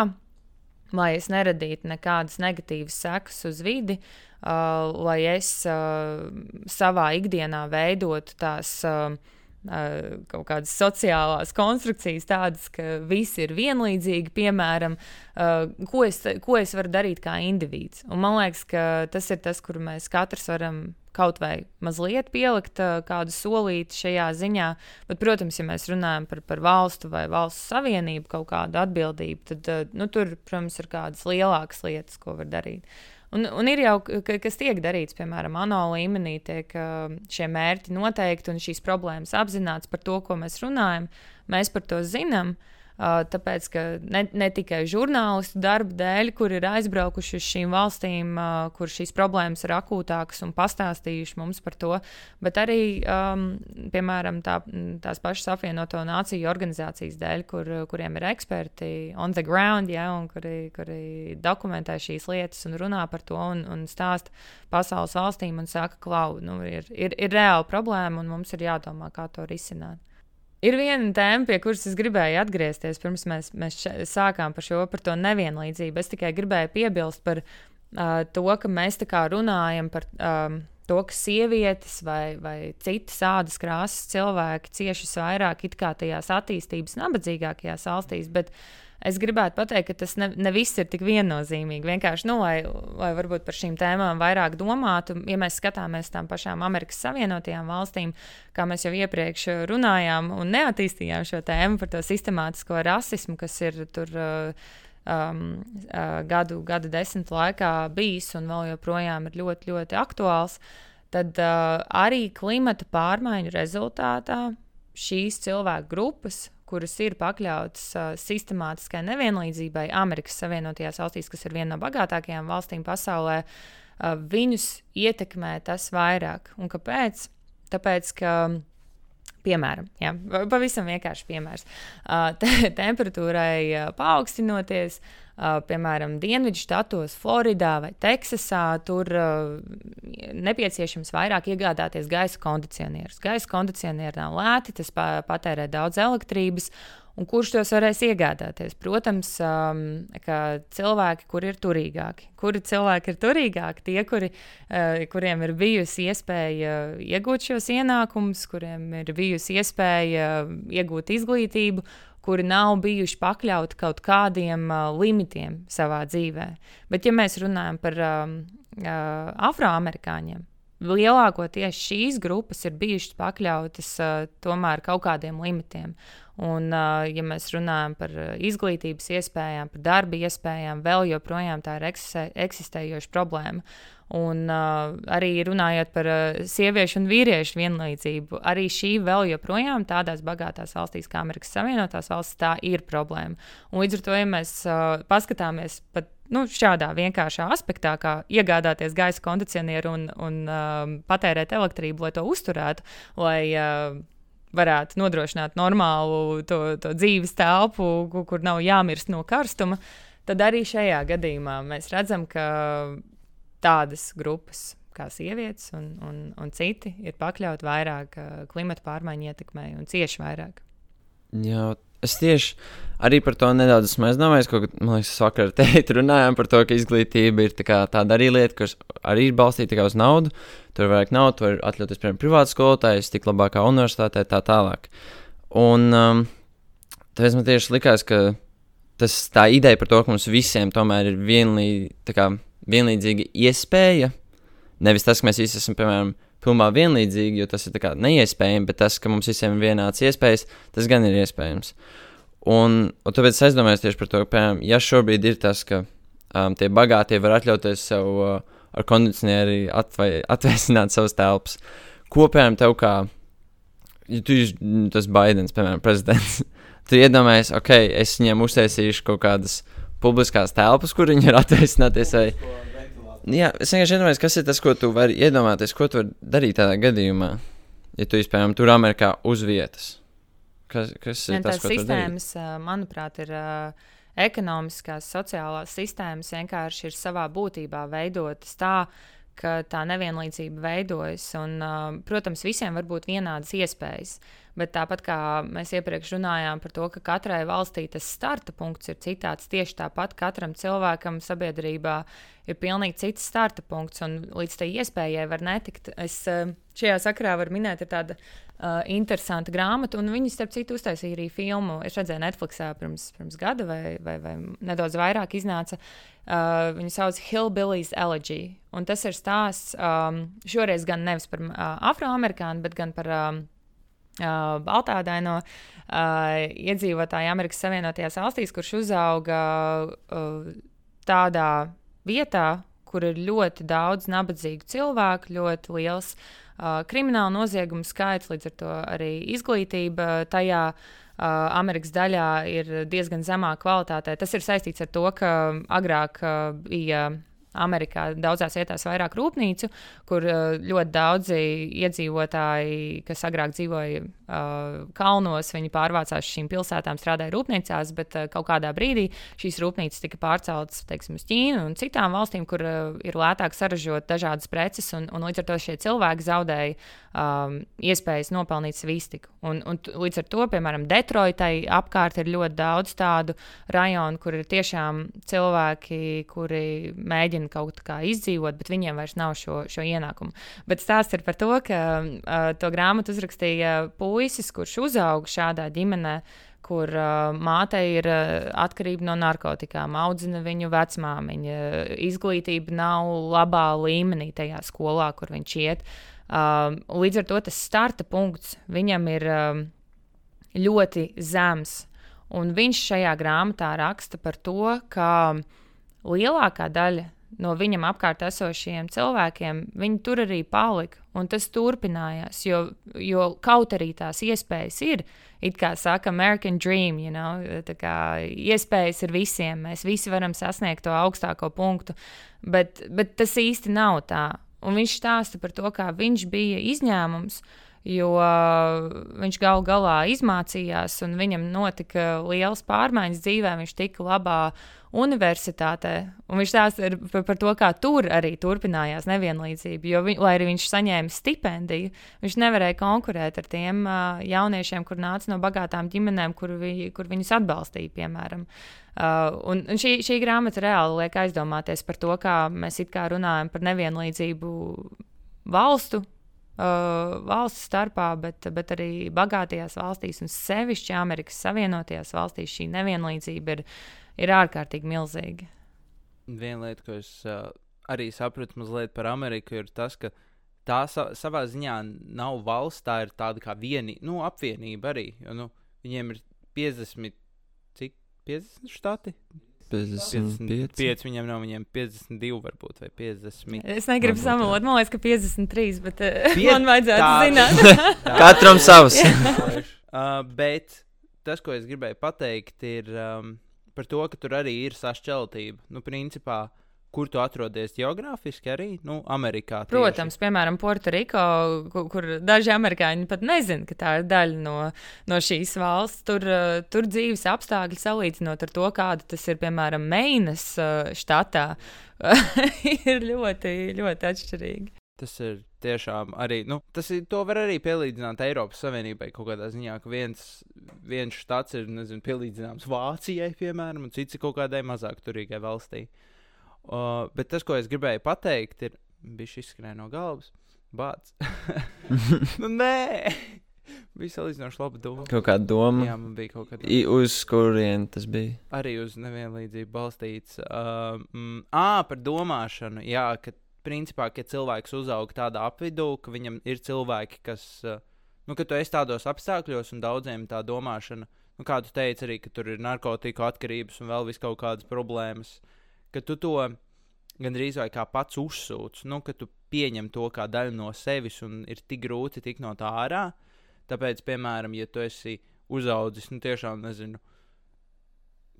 Speaker 3: lai es neradītu nekādas negatīvas sekas uz vidi, uh, lai es uh, savā ikdienā veidotu tās. Uh, Uh, kaut kādas sociālās konstrukcijas, tādas, ka visi ir vienlīdzīgi, piemēram, uh, ko, es, ko es varu darīt kā indivīds. Un man liekas, ka tas ir tas, kur mēs katrs varam kaut vai mazliet pielikt uh, kādu solīti šajā ziņā. Bet, protams, ja mēs runājam par, par valstu vai valsts savienību, kaut kādu atbildību, tad uh, nu, tur, protams, ir kādas lielākas lietas, ko var darīt. Un, un ir jau ka- kas tiek darīts, piemēram, ANO līmenī, tiek šie mērķi noteikti un šīs problēmas apzināts par to, ko mēs runājam. Mēs par to zinām. Uh, tāpēc, ka ne, ne tikai žurnālistu darba dēļ, kur ir aizbraukuši uz šīm valstīm, kur šīs problēmas ir akūtākas un pastāstījuši mums par to, bet arī, um, piemēram, tā, tās pašas apvienoto nāciju organizācijas dēļ, kur, kuriem ir eksperti on the ground, ja, un kuri, kuri dokumentē šīs lietas un runā par to un, un stāsta pasaules valstīm un saka, klau, nu, ir, ir, ir reāla problēma un mums ir jādomā, kā to risināt. Ir viena tēma, pie kuras es gribēju atgriezties, pirms mēs, mēs sākām par šo par nevienlīdzību. Es tikai gribēju piebilst par uh, to, ka mēs tā kā runājam par um, to, ka sievietes vai, vai citas ādas krāsas cilvēki cieši vairāk it kā tajās attīstības nabadzīgākajās valstīs. Bet, es gribētu pateikt, ka tas ne, ne viss ir tik viennozīmīgi. Vienkārši, nu, lai, lai varbūt par šīm tēmām vairāk domātu, ja mēs skatāmies tām pašām Amerikas Savienotajām valstīm, kā mēs jau iepriekš runājām un neattīstījām šo tēmu par to sistemātisko rasismu, kas ir tur. Uh, um, uh, gadu, gadu desmit laikā bijis un vēl joprojām ir ļoti, ļoti aktuāls, tad uh, arī klimata pārmaiņu rezultātā šīs cilvēku grupas, kuras ir pakļautas uh, sistemātiskai nevienlīdzībai Amerikas Savienotajās valstīs, kas ir viena no bagātākajām valstīm pasaulē, uh, viņus ietekmē tas vairāk. Un kāpēc? Tāpēc, ka Piemēram, jā, pavisam vienkārši piemērs. Uh, te, temperatūrai uh, paaugstinoties, uh, piemēram, Dienvidu štatos, Floridā vai Teksasā, tur nepieciešams vairāk iegādāties gaisa kondicionierus. Gaisa kondicionieri nav lēti, tas pa, patērē daudz elektrības, Un kurš tos varēs iegādāties? Protams, um, cilvēki, kuri ir turīgāki. Kuri cilvēki ir turīgāki? Tie, kuri, uh, kuriem ir bijusi iespēja iegūt šos ienākumus, kuriem ir bijusi iespēja iegūt izglītību, kuri nav bijuši pakļauti kaut kādiem uh, limitiem savā dzīvē. Bet, ja mēs runājam par um, uh, afroamerikāņiem, lielākoties šīs grupas ir bijušas pakļautas uh, tomēr kaut kādiem limitiem. Un, uh, ja mēs runājam par izglītības iespējām, par darba iespējām, vēl joprojām tā ir eksistē, eksistējoša problēma. Un uh, arī runājot par uh, sieviešu un vīriešu vienlīdzību, arī šī vēl joprojām tādās bagātās valstīs kā Amerikas Savienotās valstis, tā ir problēma. Un līdz ar to, ja mēs uh, paskatāmies pat nu, šādā vienkāršā aspektā, kā iegādāties gaisa kondicionieru un, un uh, patērēt elektrību, lai to uzturētu, lai uh, varētu nodrošināt normālu to, to dzīves telpu, kur nav jāmirst no karstuma, tad arī šajā gadījumā mēs redzam, ka tādas grupas kā sievietes un, un, un citi ir pakļauti vairāk klimata pārmaiņu ietekmei un cieši vairāk.
Speaker 1: Jā, es tieši arī par to nedaudz esmu aizdomājies. Man liekas, vakar teikt, runājām par to, ka izglītība ir tā tāda arī lieta, kas arī ir balstīta uz naudu. Tur vajag naudu, var atļauties, piemēram, privātu skolotājus, tik labākā universitātē, tā tālāk. Un um, tāpēc man tieši likās, ka tas tā ideja par to, ka mums visiem tomēr ir vienlī, kā, vienlīdzīga iespēja, nevis tas, ka mēs visi esam, piemēram, pilnībā vienlīdzīgi, jo tas ir neiespējami, bet tas, ka mums visiem ir vienāds iespējas, tas gan ir iespējams. Un, un tāpēc es aizdomājos tieši par to, ka, piemēram, ja šobrīd ir tas, ka um, tie bagātie var atļauties sev uh, ar kondicionieri atvēsināt savas telpas, ko, piemēram, tev kā, ja tu esi tas Baidens, piemēram, prezidents, tu iedomājies, ok, es viņiem uztaisīšu kaut kādas publiskās telpas, kur viņi var atvēsināties. Vai, Jā, es vienkārši iedomājos, kas ir tas, ko tu vari iedomāties, ko tu vari darīt tādā gadījumā, ja tu, piemēram, tur Amerikā uz vietas. Kas, kas ir tas, ko
Speaker 3: sistēmas, manuprāt, ir uh, ekonomiskās, sociālās sistēmas vienkārši ir savā būtībā veidotas tā, ka tā nevienlīdzība veidojas. Un, uh, protams, visiem var būt vienādas iespējas. Bet tāpat kā mēs iepriekš runājām par to, ka katrai valstī tas starta punkts ir citāds, tieši tāpat katram cilvēkam sabiedrībā ir pilnīgi cits starta punkts, un līdz tai iespējai var netikt. Es šajā sakarā varu minēt, ir tāda uh, interesanta grāmata, un viņi, starp citu, uztaisīja arī filmu. Es redzēju, Netflixā pirms, pirms gada vai, vai, vai nedaudz vairāk iznāca. Uh, viņu sauc Hillbillies Elegy. Un tas ir stāsts um, šoreiz gan nevis par uh, afroamerikānu, bet gan par um, uh, baltādaino uh, iedzīvotāju Amerikas Savienotajās valstīs, kurš uzauga uh, tādā vietā, kur ir ļoti daudz nabadzīgu cilvēku, ļoti liels uh, kriminālu noziegumu skaits, līdz ar to arī izglītība tajā Amerikas daļā ir diezgan zemā kvalitātē. Tas ir saistīts ar to, ka agrāk bija Amerikā daudzās vietās vairāk rūpnīcu, kur uh, ļoti daudzi iedzīvotāji, kas agrāk dzīvoja uh, kalnos, viņi pārvācās šīm pilsētām, strādāja rūpnīcās, bet uh, kaut kādā brīdī šīs rūpnīcas tika pārceltas teiksim, uz Ķīnu un citām valstīm, kur ir lētāk saražot dažādas preces, un, un līdz ar to šie cilvēki zaudēja um, iespējas nopelnīt savu iztiku. Un, un līdz ar to, piemēram, Detroitai apkārt ir ļoti daudz tādu rajonu, kur ir tiešām cilvēki, kuri mēģina mēģina kaut kā izdzīvot, bet viņiem vairs nav šo, šo ienākumu. Bet stāsts ir par to, ka uh, to grāmatu uzrakstīja puisis, kurš uzauga šādā ģimenē kur uh, mātei ir uh, atkarība no narkotikām, audzina viņu vecmāmiņa, izglītība nav labā līmenī tajā skolā, kur viņš iet. Uh, līdz ar to tas starta punkts viņam ir uh, ļoti zems. Un viņš šajā grāmatā raksta par to, ka lielākā daļa no viņam apkārt esošiem cilvēkiem, viņi tur arī palika. Un tas turpinājās, jo, jo kaut arī tās iespējas ir, it kā saka, American Dream, you know, tā kā iespējas ir visiem, mēs visi varam sasniegt to augstāko punktu, bet, bet tas īsti nav tā. Un viņš stāsta par to, kā viņš bija izņēmums, jo viņš galu galā izmācījās, un viņam notika liels pārmaiņas dzīvē, viņš tika labā universitātē. Un viņš stāsta par, par to, kā tur arī turpinājās nevienlīdzība. Jo, vi, lai arī viņš saņēma stipendiju, viņš nevarēja konkurēt ar tiem uh, jauniešiem, kur nāca no bagātām ģimenēm, kur, vi, kur viņus atbalstīja, piemēram. Uh, un, un šī, šī grāmata reāli liek aizdomāties par to, kā mēs it kā runājam par nevienlīdzību valstu Uh, valsts starpā, bet, bet arī bagātajās valstīs, un sevišķi Amerikas Savienotajās valstīs, šī nevienlīdzība ir, ir ārkārtīgi milzīga.
Speaker 2: Viena lieta, ko es uh, arī sapratu mazliet par Ameriku, ir tas, ka tā sa savā ziņā nav valsts, tā ir tāda kā vieni, nu, apvienība arī. Jo, nu, viņiem ir 50, cik 50 štati?
Speaker 1: 55.
Speaker 2: 5 viņam nav, viņiem 52 varbūt, vai 50.
Speaker 3: Es negribu samalot, man liekas, ka 53, bet uh,
Speaker 2: Pie-
Speaker 3: man vajadzētu
Speaker 2: tā-
Speaker 3: zināt.
Speaker 1: Katram savs.
Speaker 2: uh, bet tas, ko es gribēju pateikt, ir um, par to, ka tur arī ir sašķeltība. Nu, principā, kur tu atrodies geogrāfiski arī, nu, Amerikā. tieši.
Speaker 3: Protams, piemēram, Puertoriko, kur, kur daži amerikāņi pat nezina, ka tā ir daļa no, no šīs valsts. Tur, uh, tur dzīves apstākļi salīdzinot ar to, kāda tas ir, piemēram, Meinas uh, štatā, ir ļoti, ļoti atšķirīgi.
Speaker 2: Tas ir tiešām arī. Nu, tas ir, to var arī pielīdzināt Eiropas Savienībai kaut kādā ziņā, ka viens, viens štats ir nezinu, pielīdzināms Vācijai, piemēram, un cits ir kaut kādai mazāk turīgai valstī. Uh, bet tas, ko es gribēju pateikt, ir bijis izskrējis no galvas. Bācis. nu, nē, bija salīdzinoši laba doma.
Speaker 1: Kaut kāda doma,
Speaker 2: Jā, man bija kaut kāda
Speaker 1: I, uz kurien tas bija.
Speaker 2: arī uz nevienlīdzību balstīts. Uh, mm, à, par domāšanu. Jā, ka principā, ka cilvēks uzaug tādā apvidū, ka viņam ir cilvēki, kas, uh, nu, ka tu esi tādos apstākļos, un daudziem tā domāšana, nu, kā tu teici, arī, ka tur ir narkotiku atkarības un vēl vis kaut kādas problēmas, ka tu to gandrīz vai kā pats uzsūc, nu, ka tu pieņem to kā daļu no sevis un ir tik grūti tikt no tā ārā. Tāpēc, piemēram, ja tu esi uzaudzis, nu, tiešām nezinu,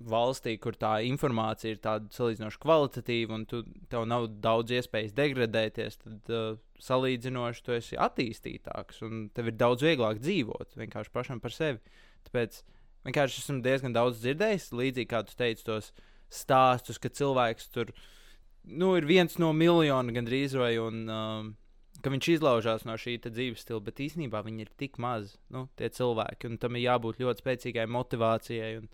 Speaker 2: valstī, kur tā informācija ir tāda salīdzinoši kvalitatīva, un tu, tev nav daudz iespējas degradēties, tad uh, salīdzinoši tu esi attīstītāks, un tev ir daudz vieglāk dzīvot vienkārši pašam par sevi. Tāpēc vienkārši esmu diezgan daudz dzirdējis, līdzīgi kā tu teici, tos stāstus, ka cilvēks tur nu, ir viens no miljoniem gandrīz vai un. Um, Ka viņš izlaužās no šī dzīves stila, bet īsnībā viņi ir tik mazi, nu, tie cilvēki. Un tam ir jābūt ļoti spēcīgai motivācijai un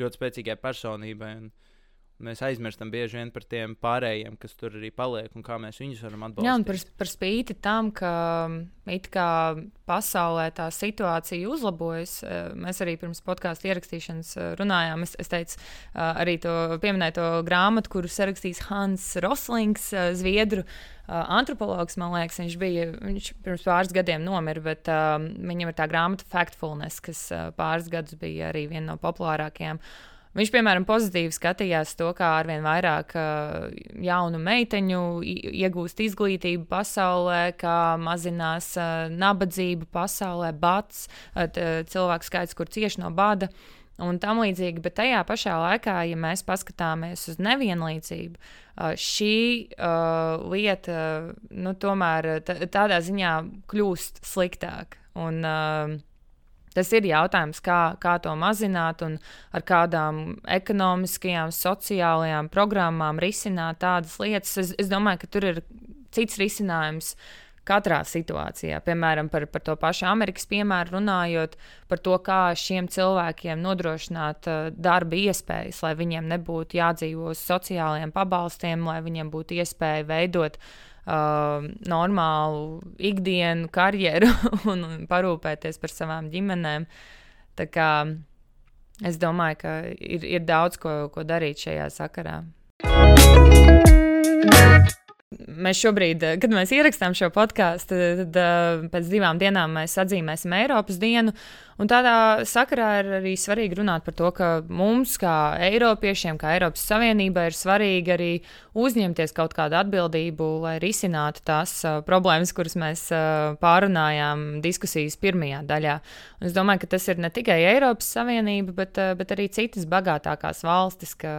Speaker 2: ļoti spēcīgai personībai. Un, un mēs aizmirstam bieži vien par tiem pārējiem, kas tur arī paliek un kā mēs viņus varam atbalstīt.
Speaker 3: Jā, un par, par spīti tam, ka it kā pasaulē tā situācija uzlabojas, eh, mēs arī pirms podkāstu ierakstīšanas eh, runājām. Es, es teicu, eh, arī to pieminēju to grāmatu, kuru sarakstījis Hans Roslings, Zviedru antropologs. Man liekas, viņš bija viņš pirms pāris gadiem nomira, bet um, viņam ir tā grāmata Factfulness, kas uh, pāris gadus bija arī viena no populārākajām. Viņš, piemēram, pozitīvi skatījās to, kā arvien vairāk uh, jaunu meiteņu iegūst izglītību pasaulē, kā mazinās uh, nabadzība pasaulē, bats, uh, cilvēku skaits, kur cieši no bada. Un tam līdzīgi, bet tajā pašā laikā, ja mēs paskatāmies uz nevienlīdzību, šī uh, lieta nu, tomēr tādā ziņā kļūst sliktāka. Un, uh, Tas ir jautājums, kā, kā to mazināt un ar kādām ekonomiskajām, sociālajām programmām risināt tādas lietas. Es, es domāju, ka tur ir cits risinājums katrā situācijā. Piemēram, par, par to pašu Amerikas piemēru runājot, par to, kā šiem cilvēkiem nodrošināt uh, darba iespējas, lai viņiem nebūtu jādzīvo uz sociālajiem pabalstiem, lai viņiem būtu iespēja veidot uh, uh, normālu ikdienu, karjeru un, un parūpēties par savām ģimenēm. Tā kā es domāju, ka ir, ir daudz ko, ko darīt šajā sakarā. Mēs šobrīd, kad mēs ierakstām šo podkāstu, tad uh, pēc divām dienām mēs atzīmēsim Eiropas dienu. Un tādā sakarā ir arī svarīgi runāt par to, ka mums, kā Eiropiešiem, kā Eiropas Savienībai, ir svarīgi arī uzņemties kaut kādu atbildību, lai risinātu tās uh, problēmas, kuras mēs uh, pārunājām diskusijas pirmajā daļā. Un es domāju, ka tas ir ne tikai Eiropas Savienība, bet, uh, bet arī citas bagātākās valstis, ka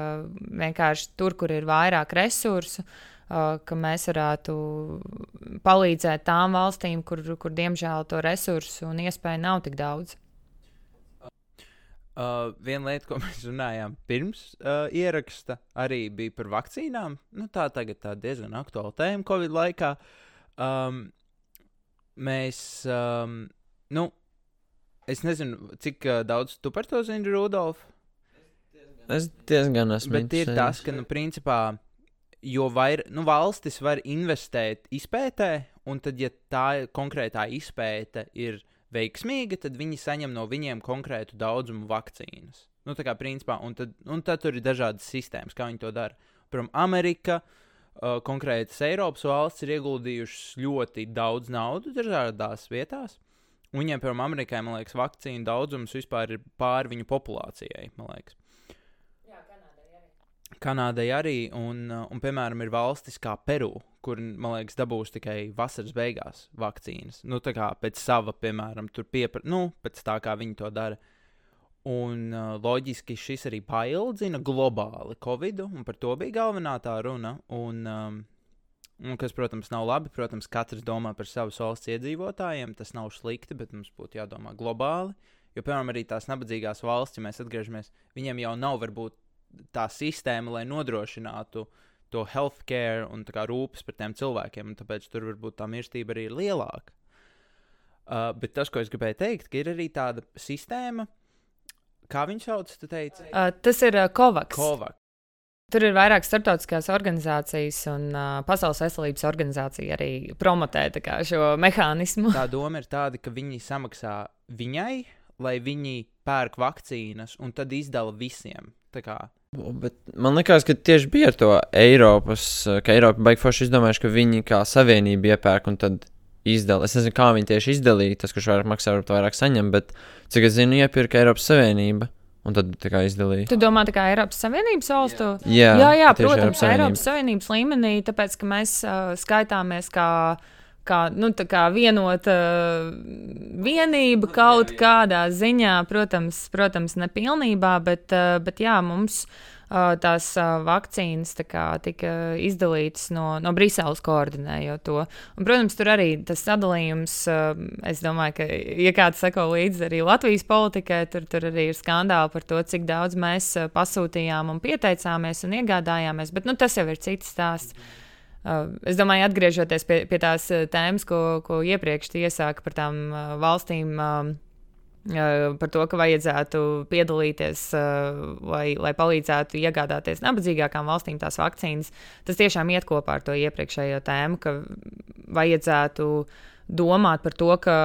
Speaker 3: vienkārši tur, kur ir vairāk resursu, ka mēs varētu palīdzēt tām valstīm, kur, kur diemžēl to resursu un iespēju nav tik daudz.
Speaker 2: Uh, viena lieta, ko mēs runājām pirms uh, ieraksta, arī bija par vakcīnām. Nu, tā tagad tā diezgan aktuāla tēma Covid laikā. Um, mēs, um, nu, es nezinu, cik uh, daudz tu par to zini, Rudolf.
Speaker 1: Es diezgan esmu.
Speaker 2: Bet ir tas, ka, nu, principā, jo vairāk nu, valstis var investēt izpētē, un tad, ja tā konkrētā izpēte ir veiksmīga, tad viņi saņem no viņiem konkrētu daudzumu vakcīnas. Nu, tā kā principā, un tad, un tad tur ir dažādas sistēmas, kā viņi to dara. Piemēram, Amerika, uh, konkrētas Eiropas valsts ir ieguldījušas ļoti daudz naudas dažādās vietās. Un viņiem, piemēram, Amerikai, man liekas, vakcīnu daudzums vispār ir pāri viņu populācijai.
Speaker 3: Kanādai arī.
Speaker 2: Kanādai arī, un, uh, un, piemēram, ir valstis kā Peru, kur, man liekas, dabūs tikai vasaras beigās vakcīnas. Nu, tā kā pēc sava, piemēram, tur pieprasa, nu, pēc tā kā viņi to dara. Un uh, loģiski šis arī paildzina globāli Covid, un par to bija galvenā tā runa. Un, um, un kas, protams, nav labi. Protams, katrs domā par savas valsts iedzīvotājiem. Tas nav slikti, bet mums būtu jādomā globāli. Jo, piemēram, arī tās nabadzīgās valsts, ja mēs atgriežamies, viņiem jau nav varbūt tā sistēma, lai nodrošinātu to healthcare un rūpes par tiem cilvēkiem, un tāpēc tur varbūt tā mirstība arī ir lielāka. Uh, bet tas, ko es gribēju teikt, ir arī tāda sistēma, kā viņi sauc?
Speaker 3: Uh, tas ir uh, COVAX.
Speaker 2: COVAX.
Speaker 3: Tur ir vairāk starptautiskās organizācijas, un uh, Pasaules veselības organizācija arī promotē kā, šo mehānismu.
Speaker 2: Tā doma ir tāda, ka viņi samaksā viņai, lai viņi pērk vakcīnas un tad izdala visiem.
Speaker 1: Bet man liekas, ka tieši bija ar to Eiropas, ka Eiropa forši izdomājuši, ka viņi kā savienība iepērk un tad izdala. Es nezinu, kā viņi tieši izdalīja, tas, kurš vairāk maksā, varbūt vairāk saņem, bet cik es zinu, iepirka Eiropas Savienība. Un tad tā kā izdalīja.
Speaker 3: Tu domā, tā kā Eiropas Savienības valstu?
Speaker 1: Jā,
Speaker 3: jā, jā protams, Eiropas, Savienības. Eiropas Savienības līmenī, tāpēc, ka mēs uh, skaitāmies kā kā, nu, kā vienota uh, vienība kaut kādā ziņā, protams, protams nepilnībā, bet, uh, bet jā, mums uh, tās uh, vakcīnas tā kā, tika izdalītas no, no Briseles koordinējot to. Un, protams, tur arī tas sadalījums, es domāju, ka, ja kāds seko līdzi arī Latvijas politikai, tur, tur arī ir skandāli par to, cik daudz mēs pasūtījām un pieteicāmies un iegādājāmies, bet nu, tas jau ir cits stāsts. Mm. Uh, es domāju, atgriežoties pie, pie tās uh, tēmas, ko, ko iepriekš iesāka par tām uh, valstīm. Uh, par to, ka vajadzētu piedalīties, lai, lai palīdzētu iegādāties nabadzīgākām valstīm tās vakcīnas. Tas tiešām iet kopā ar to iepriekšējo tēmu, ka vajadzētu uh, domāt par to, ka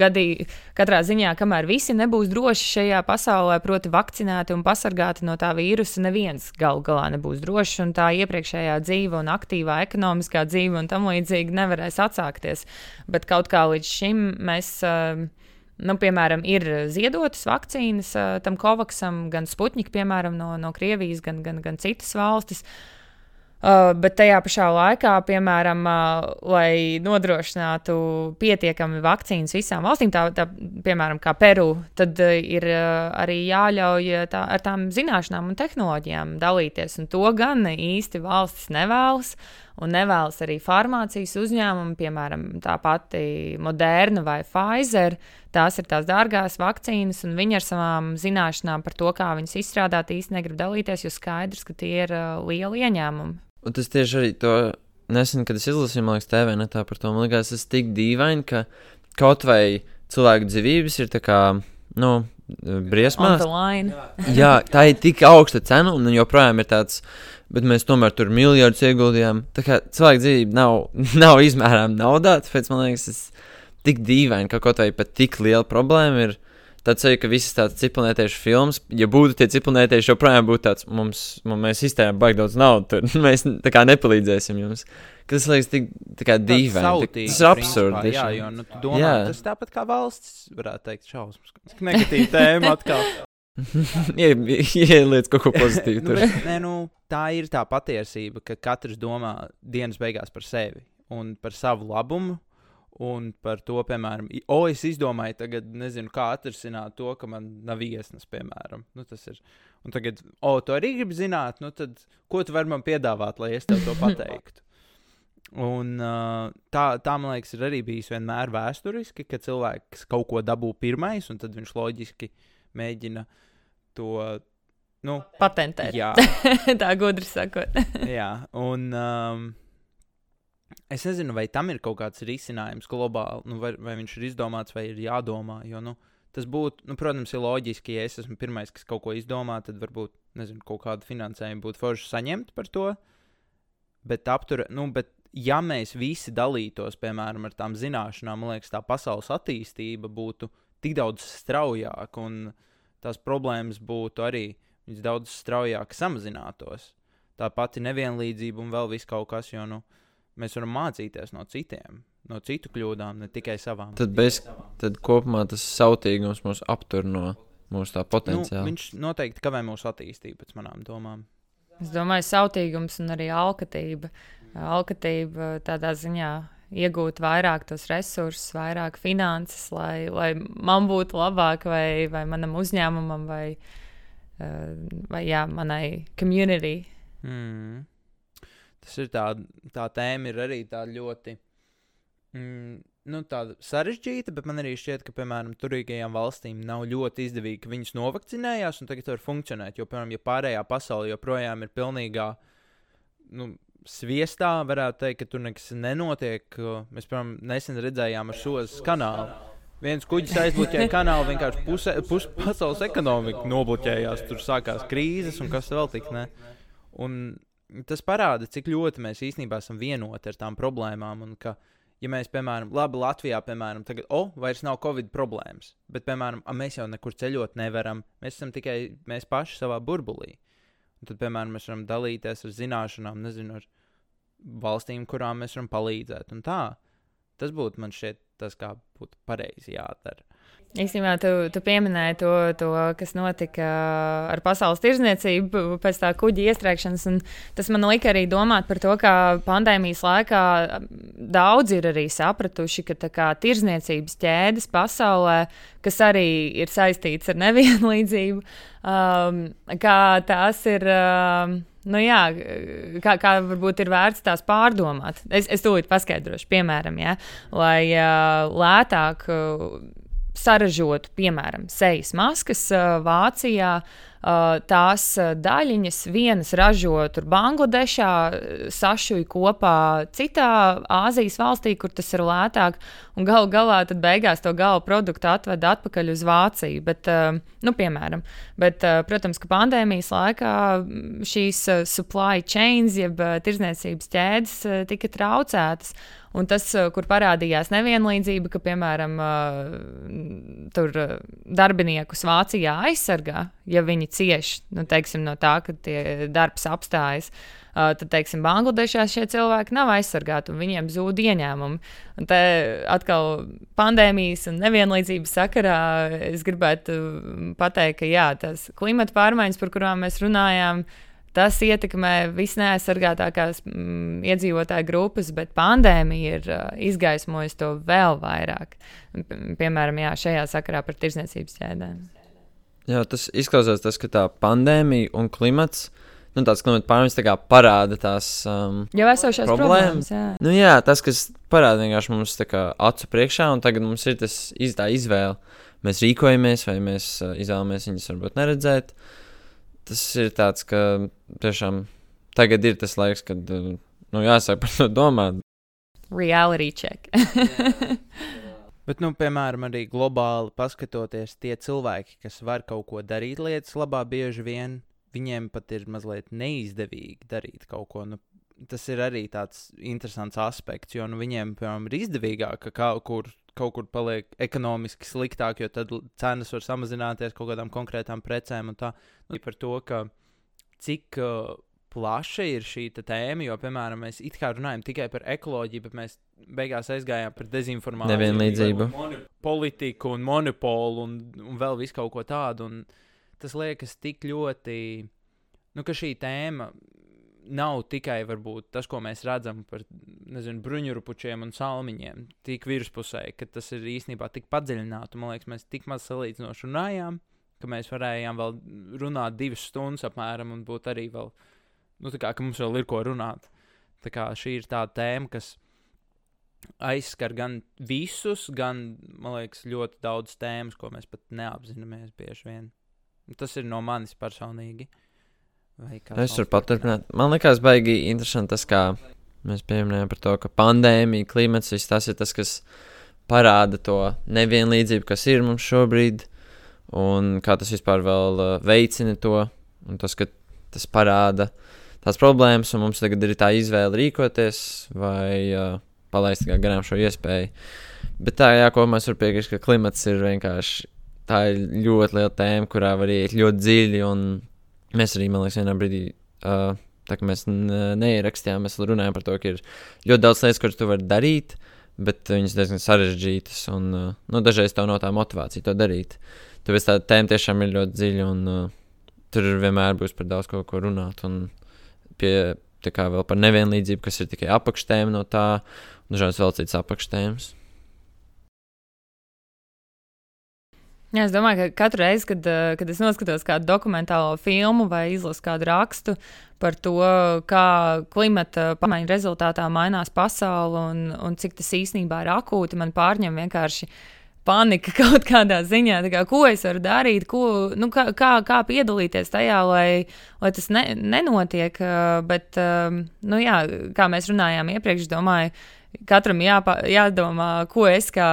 Speaker 3: gadī, katrā ziņā, kamēr visi nebūs droši šajā pasaulē, proti, vakcinēti un pasargāti no tā vīrusa, neviens galu galā nebūs drošs. Un tā iepriekšējā dzīve un aktīvā ekonomiskā dzīve un tam līdzīgi nevarēs atsākties. Bet kaut kā līdz šim mēs. Uh, nu, piemēram, ir ziedotas vakcīnas uh, tam Kovaksam, gan Sputņika, piemēram, no, no Krievijas, gan, gan, gan citas valstis. Uh, bet tajā pašā laikā, piemēram, uh, lai nodrošinātu pietiekami vakcīnas visām valstīm, tā, tā piemēram, kā Peru, tad uh, ir uh, arī jāļauj tā, ar tām zināšanām un tehnoloģijām dalīties. Un to gan īsti valstis nevēlas. Un nevēlas arī farmācijas uzņēmumi, piemēram, tā pati Moderna vai Pfizer. Tās ir tās dārgās vakcīnas, un viņi ar savām zināšanām par to, kā viņas izstrādāt, īstenībā negrib dalīties, jo skaidrs, ka tie ir uh, lieli ieņēmumi.
Speaker 1: Un tas tieši arī to nesen, kad es izlasīju, man liekas, TV netā par to, man liekas, tas tik dīvaini, ka kaut vai cilvēku dzīvības ir tā kā, nu, briesmās. Jā, tā ir tik augsta cena, un joprojām ir tāds, bet mēs tomēr tur miljardus ieguldījām. Tā kā cilvēku dzīvība nav, nav izmērām naudā, tāpēc man liekas, tas tik dīvaini, ka kaut vai pat tik liela problēma ir tāds arī, ka visas tādas ciprunētiešu filmas, ja būtu tie ciprunētieši, joprojām būtu tāds, mums, mums mēs iztērējam baigi daudz naudas, tur mēs tā kā nepalīdzēsim jums. Tas liekas tik dīvaini. Tas ir absurdi.
Speaker 2: Jā, jo nu, domā, jā. tas tāpat kā valsts, varētu teikt, šausmas. Negatīva tēma atkal.
Speaker 1: Ieliec kaut ko pozitīvu.
Speaker 2: nu, bet, nē, nu, tā ir tā patiesība, ka katrs domā dienas beigās par sevi un par savu labumu Un par to, piemēram, o, es izdomāju, tagad nezinu, kā atrisināt to, ka man nav iesnas, piemēram. Nu, tas ir. Un tagad, o, to arī gribi zināt, nu tad ko tu vari man piedāvāt, lai es tev to pateiktu? Un, uh, tā, tā, man liekas, ir arī bijis vienmēr vēsturiski, ka cilvēks kaut ko dabū pirmais, un tad viņš loģiski mēģina to nu,
Speaker 3: patentēt.
Speaker 2: Jā,
Speaker 3: tā gudri sakot.
Speaker 2: jā, un. Um, Es nezinu, vai tam ir kaut kāds risinājums globāli, nu, vai, vai viņš ir izdomāts, vai ir jādomā. Jo, nu, tas būtu, nu, protams, ir loģiski, ja es esmu pirmais, kas kaut ko izdomā, tad varbūt nezinu, kaut kādu finansējumu būtu forši saņemt par to. Bet, aptur, nu, bet ja mēs visi dalītos, piemēram, ar tām zināšanām, man liekas, tā pasaules attīstība būtu tik daudz straujāka un tās problēmas būtu arī daudz straujāk samazinātos. Tā pati nevienlīdzība un vēl viss kaut kas, jo, nu, Mēs varam mācīties no citiem, no citu kļūdām, ne tikai savām.
Speaker 1: Tad, bez, tad kopumā tas sautīgums mūs aptur no mūsu tā potenciāla.
Speaker 2: Nu, viņš noteikti kavē mūsu attīstību, pēc manām domām.
Speaker 3: Es domāju, sautīgums un arī alkatība. Alkatība tādā ziņā iegūt vairāk tos resursus, vairāk finanses, lai, lai man būtu labāk, vai, vai manam uzņēmumam, vai, vai jā, manai community.
Speaker 2: Mm tas ir tā, tā tēma ir arī tā ļoti. Mm, nu, tāda sarežģīta, bet man arī šķiet, ka, piemēram, turīgajām valstīm nav ļoti izdevīgi, ka viņas novakcinējās un tagad var funkcionēt. Jo, piemēram, ja pārējā pasaule joprojām ir pilnīgā nu, sviestā, varētu teikt, ka tur nekas nenotiek. Mēs, piemēram, nesen redzējām ar šos kanālu. Viens kuģis aizbloķēja kanālu, vienkārši puse, puse pasaules ekonomika nobloķējās. Tur sākās krīzes un kas vēl tik ne. Un tas parāda, cik ļoti mēs īstenībā esam vienoti ar tām problēmām. Un ka, ja mēs, piemēram, labi, Latvijā, piemēram, tagad, o, oh, vairs nav covid problēmas, bet, piemēram, a, mēs jau nekur ceļot nevaram, mēs esam tikai mēs paši savā burbulī. Un tad, piemēram, mēs varam dalīties ar zināšanām, nezinu, ar valstīm, kurām mēs varam palīdzēt. Tā, tas būtu man šķiet tas, kā būtu pareizi jādara.
Speaker 3: Īstenībā tu, tu pieminēji to, to, kas notika ar pasaules tirzniecību pēc tā kuģa iestrēgšanas. Tas man lika arī domāt par to, ka pandēmijas laikā daudzi ir arī sapratuši, ka kā, tirzniecības ķēdes pasaulē, kas arī ir saistīts ar nevienlīdzību, um, kā tās ir. Um, Nu jā, kā, kā varbūt ir vērts tās pārdomāt. Es, es tūlīt paskaidrošu, piemēram, ja, lai uh, lētāk uh, saražotu, piemēram, sejas maskas Vācijā. Tās daļiņas vienas ražo tur Bangladešā, sašuja kopā citā Āzijas valstī, kur tas ir lētāk, un galu galā tad beigās to gala produktu atved atpakaļ uz Vāciju. Bet, nu, piemēram, bet, protams, ka pandēmijas laikā šīs supply chains, jeb tirdzniecības ķēdes tika traucētas. Un tas, eh, kur parādījās nevienlīdzība, ka, piemēram, eh, tur eh, darbiniekus Vācijā aizsargā, ja viņi cieš nu, teiksim, no tā, ka tie darbs apstājas. Uh, tad, teiksim, Bangladešā šie cilvēki nav aizsargāti un viņiem zūd ieņēmumi. Un te atkal pandēmijas un nevienlīdzības sakarā es gribētu pateikt, ka jā, tas klimata pārmaiņas, par kurām mēs runājām, tas ietekmē visneaizsargātākās mm, iedzīvotāju grupas, bet pandēmija ir uh, izgaismojusi to vēl vairāk. P piemēram, jā, šajā sakarā par tirzniecības ķēdēm.
Speaker 1: Jā, tas izklausās, tas, ka tā pandēmija un klimats nu, tāds klimata pārmaiņas tā parāda tās um,
Speaker 3: jau esošās problēmas. problēmas jā.
Speaker 1: Nu, jā, tas, kas parāda vienkārši mums kā, acu priekšā, un tagad mums ir tas iz, izvēle. Mēs rīkojamies, vai mēs uh, izvēlamies viņus varbūt neredzēt. Tas ir tāds, ka tiešām tagad ir tas laiks, kad uh, nu, jāsāk par to domāt.
Speaker 3: Reality check.
Speaker 2: Bet, nu, piemēram, arī globāli paskatoties, tie cilvēki, kas var kaut ko darīt lietas labā, bieži vien viņiem pat ir mazliet neizdevīgi darīt kaut ko. Nu, tas ir arī tāds interesants aspekts, jo nu, viņiem, piemēram, ir izdevīgāk, ka kaut kur, kaut kur paliek ekonomiski sliktāk, jo tad cenas var samazināties kaut kādām konkrētām precēm un tā. Nu, par to, ka cik uh, plaša ir šī tēma, jo, piemēram, mēs it kā runājam tikai par ekoloģiju, bet mēs beigās aizgājām par dezinformāciju,
Speaker 1: nevienlīdzību,
Speaker 2: politiku un monopolu un, un vēl visu kaut ko tādu. Un, tas liekas tik ļoti, nu, ka šī tēma nav tikai varbūt, tas, ko mēs redzam par nezinu, bruņurupučiem un salmiņiem, tik virspusē, ka tas ir īstenībā tik padziļināts. Man liekas, mēs tik maz salīdzinoši runājām, ka mēs varējām vēl runāt divas stundas apmēram un būt arī vēl, nu, tā kā mums vēl ir ko runāt. Tā kā šī ir tā tēma, kas aizskar gan visus, gan, man liekas, ļoti daudz tēmas, ko mēs pat neapzināmies bieži vien. Tas ir no manis personīgi.
Speaker 1: Es varu paturpināt. Man liekas, baigi interesanti tas, kā mēs pieminējām par to, ka pandēmija, klimats, viss tas ir tas, kas parāda to nevienlīdzību, kas ir mums šobrīd, un kā tas vispār vēl uh, veicina to, un tas, ka tas parāda tās problēmas, un mums tagad ir tā izvēle rīkoties vai uh, palaist garām šo iespēju. Bet tā, jā, ko mēs varam piekrist, ka klimats ir vienkārši tā ir ļoti liela tēma, kurā var iet ļoti dziļi. Mēs arī, man liekas, vienā brīdī, uh, tā kā mēs neierakstījām, mēs runājām par to, ka ir ļoti daudz lietas, kuras tu vari darīt, bet viņas diezgan sarežģītas. Un, uh, nu, dažreiz tev nav tā motivācija to darīt. Tāpēc tā tēma tiešām ir ļoti dziļa, un uh, tur vienmēr būs par daudz ko, ko runāt. Un pie tā kā vēl par nevienlīdzību, kas ir tikai apakštēma no tā, un dažādas vēl citas apakštēmas.
Speaker 3: Jā, es domāju, ka katru reizi, kad, eh, kad es noskatos kādu dokumentālo filmu vai izlasu kādu rakstu par to, kā klimata pārmaiņu rezultātā mainās pasaule un, un cik tas īstenībā ir akūti, man pārņem vienkārši panika kaut kādā ziņā, kā, ko es varu darīt, ko, nu, kā, kā, kā piedalīties tajā, lai, lai tas ne, nenotiek. Eh, bet, eh, nu, jā, kā mēs runājām iepriekš, domāju, katram jāpa, jādomā, ko es kā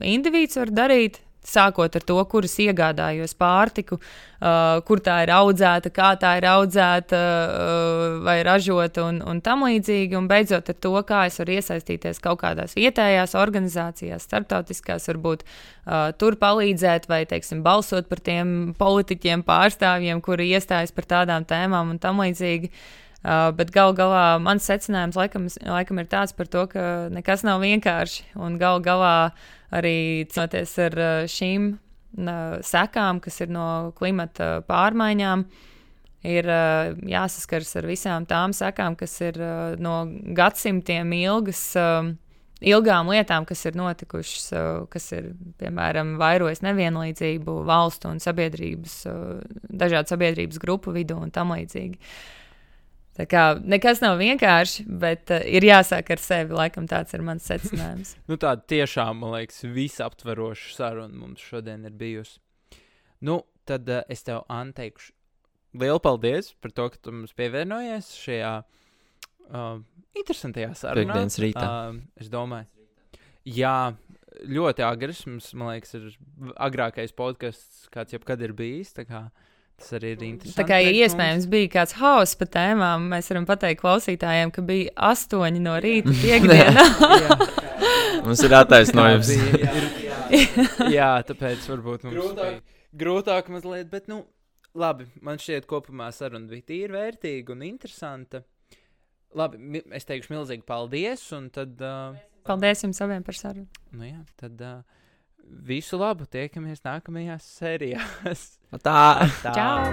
Speaker 3: indivīds varu darīt Sākot ar to, kuras iegādājos pārtiku, uh, kur tā ir audzēta, kā tā ir audzēta uh, vai ražota un, un tam līdzīgi. Un beidzot ar to, kā es varu iesaistīties kaut kādās vietējās organizācijās, starptautiskās, varbūt uh, tur palīdzēt vai, teiksim, balsot par tiem politiķiem, pārstāvjiem, kuri iestājas par tādām tēmām un tam līdzīgi. Uh, bet gal galā mans secinājums laikam, laikam ir tāds par to, ka nekas nav vienkārši un gal galā arī cīnoties ar eh, šīm sekām, kas ir no klimata pārmaiņām. Ir uh, jāsaskars ar visām tām sekām, kas ir uh, no gadsimtiem ilgas, ilgām lietām, kas ir notikušas, kas ir, piemēram, vairojis nevienlīdzību valstu un sabiedrības, dažādu sabiedrības grupu vidū un tam līdzīgi. Uh, Tā kā nekas nav vienkārši, bet uh, ir jāsāk ar sevi. Laikam tāds ir mans secinājums.
Speaker 2: nu, tā tiešām, man liekas, visaptveroša saruna mums šodien ir bijusi. Nu, tad uh, es tev, Anna, teikšu lielu paldies par to, ka tu mums pievienojies šajā uh, interesantajā sarunā.
Speaker 1: Piektdienas rītā.
Speaker 2: Uh, es domāju, jā, ļoti agrs. Mums, man liekas, ir agrākais podkāsts, kāds jebkad ir bijis. Kā uh, Tas arī ir interesanti.
Speaker 3: Tā kā ja iespējams bija kāds haoss pa tēmām, mēs varam pateikt klausītājiem, ka bija astoņi no rīta piekdienā.
Speaker 1: mums ir attaisnojums.
Speaker 2: jā, jā, jā, tāpēc varbūt mums grūtāk, grūtāk mazliet, bet nu, labi, man šķiet, kopumā saruna bija tīri vērtīga un interesanta. Labi, es teikšu milzīgi paldies, un tad, uh,
Speaker 3: Paldies jums abiem par sarunu.
Speaker 2: nu jā, tad uh, Visu labu, tiekamies nākamajās sērijās.
Speaker 1: Tā,
Speaker 2: tā.
Speaker 3: Ciao.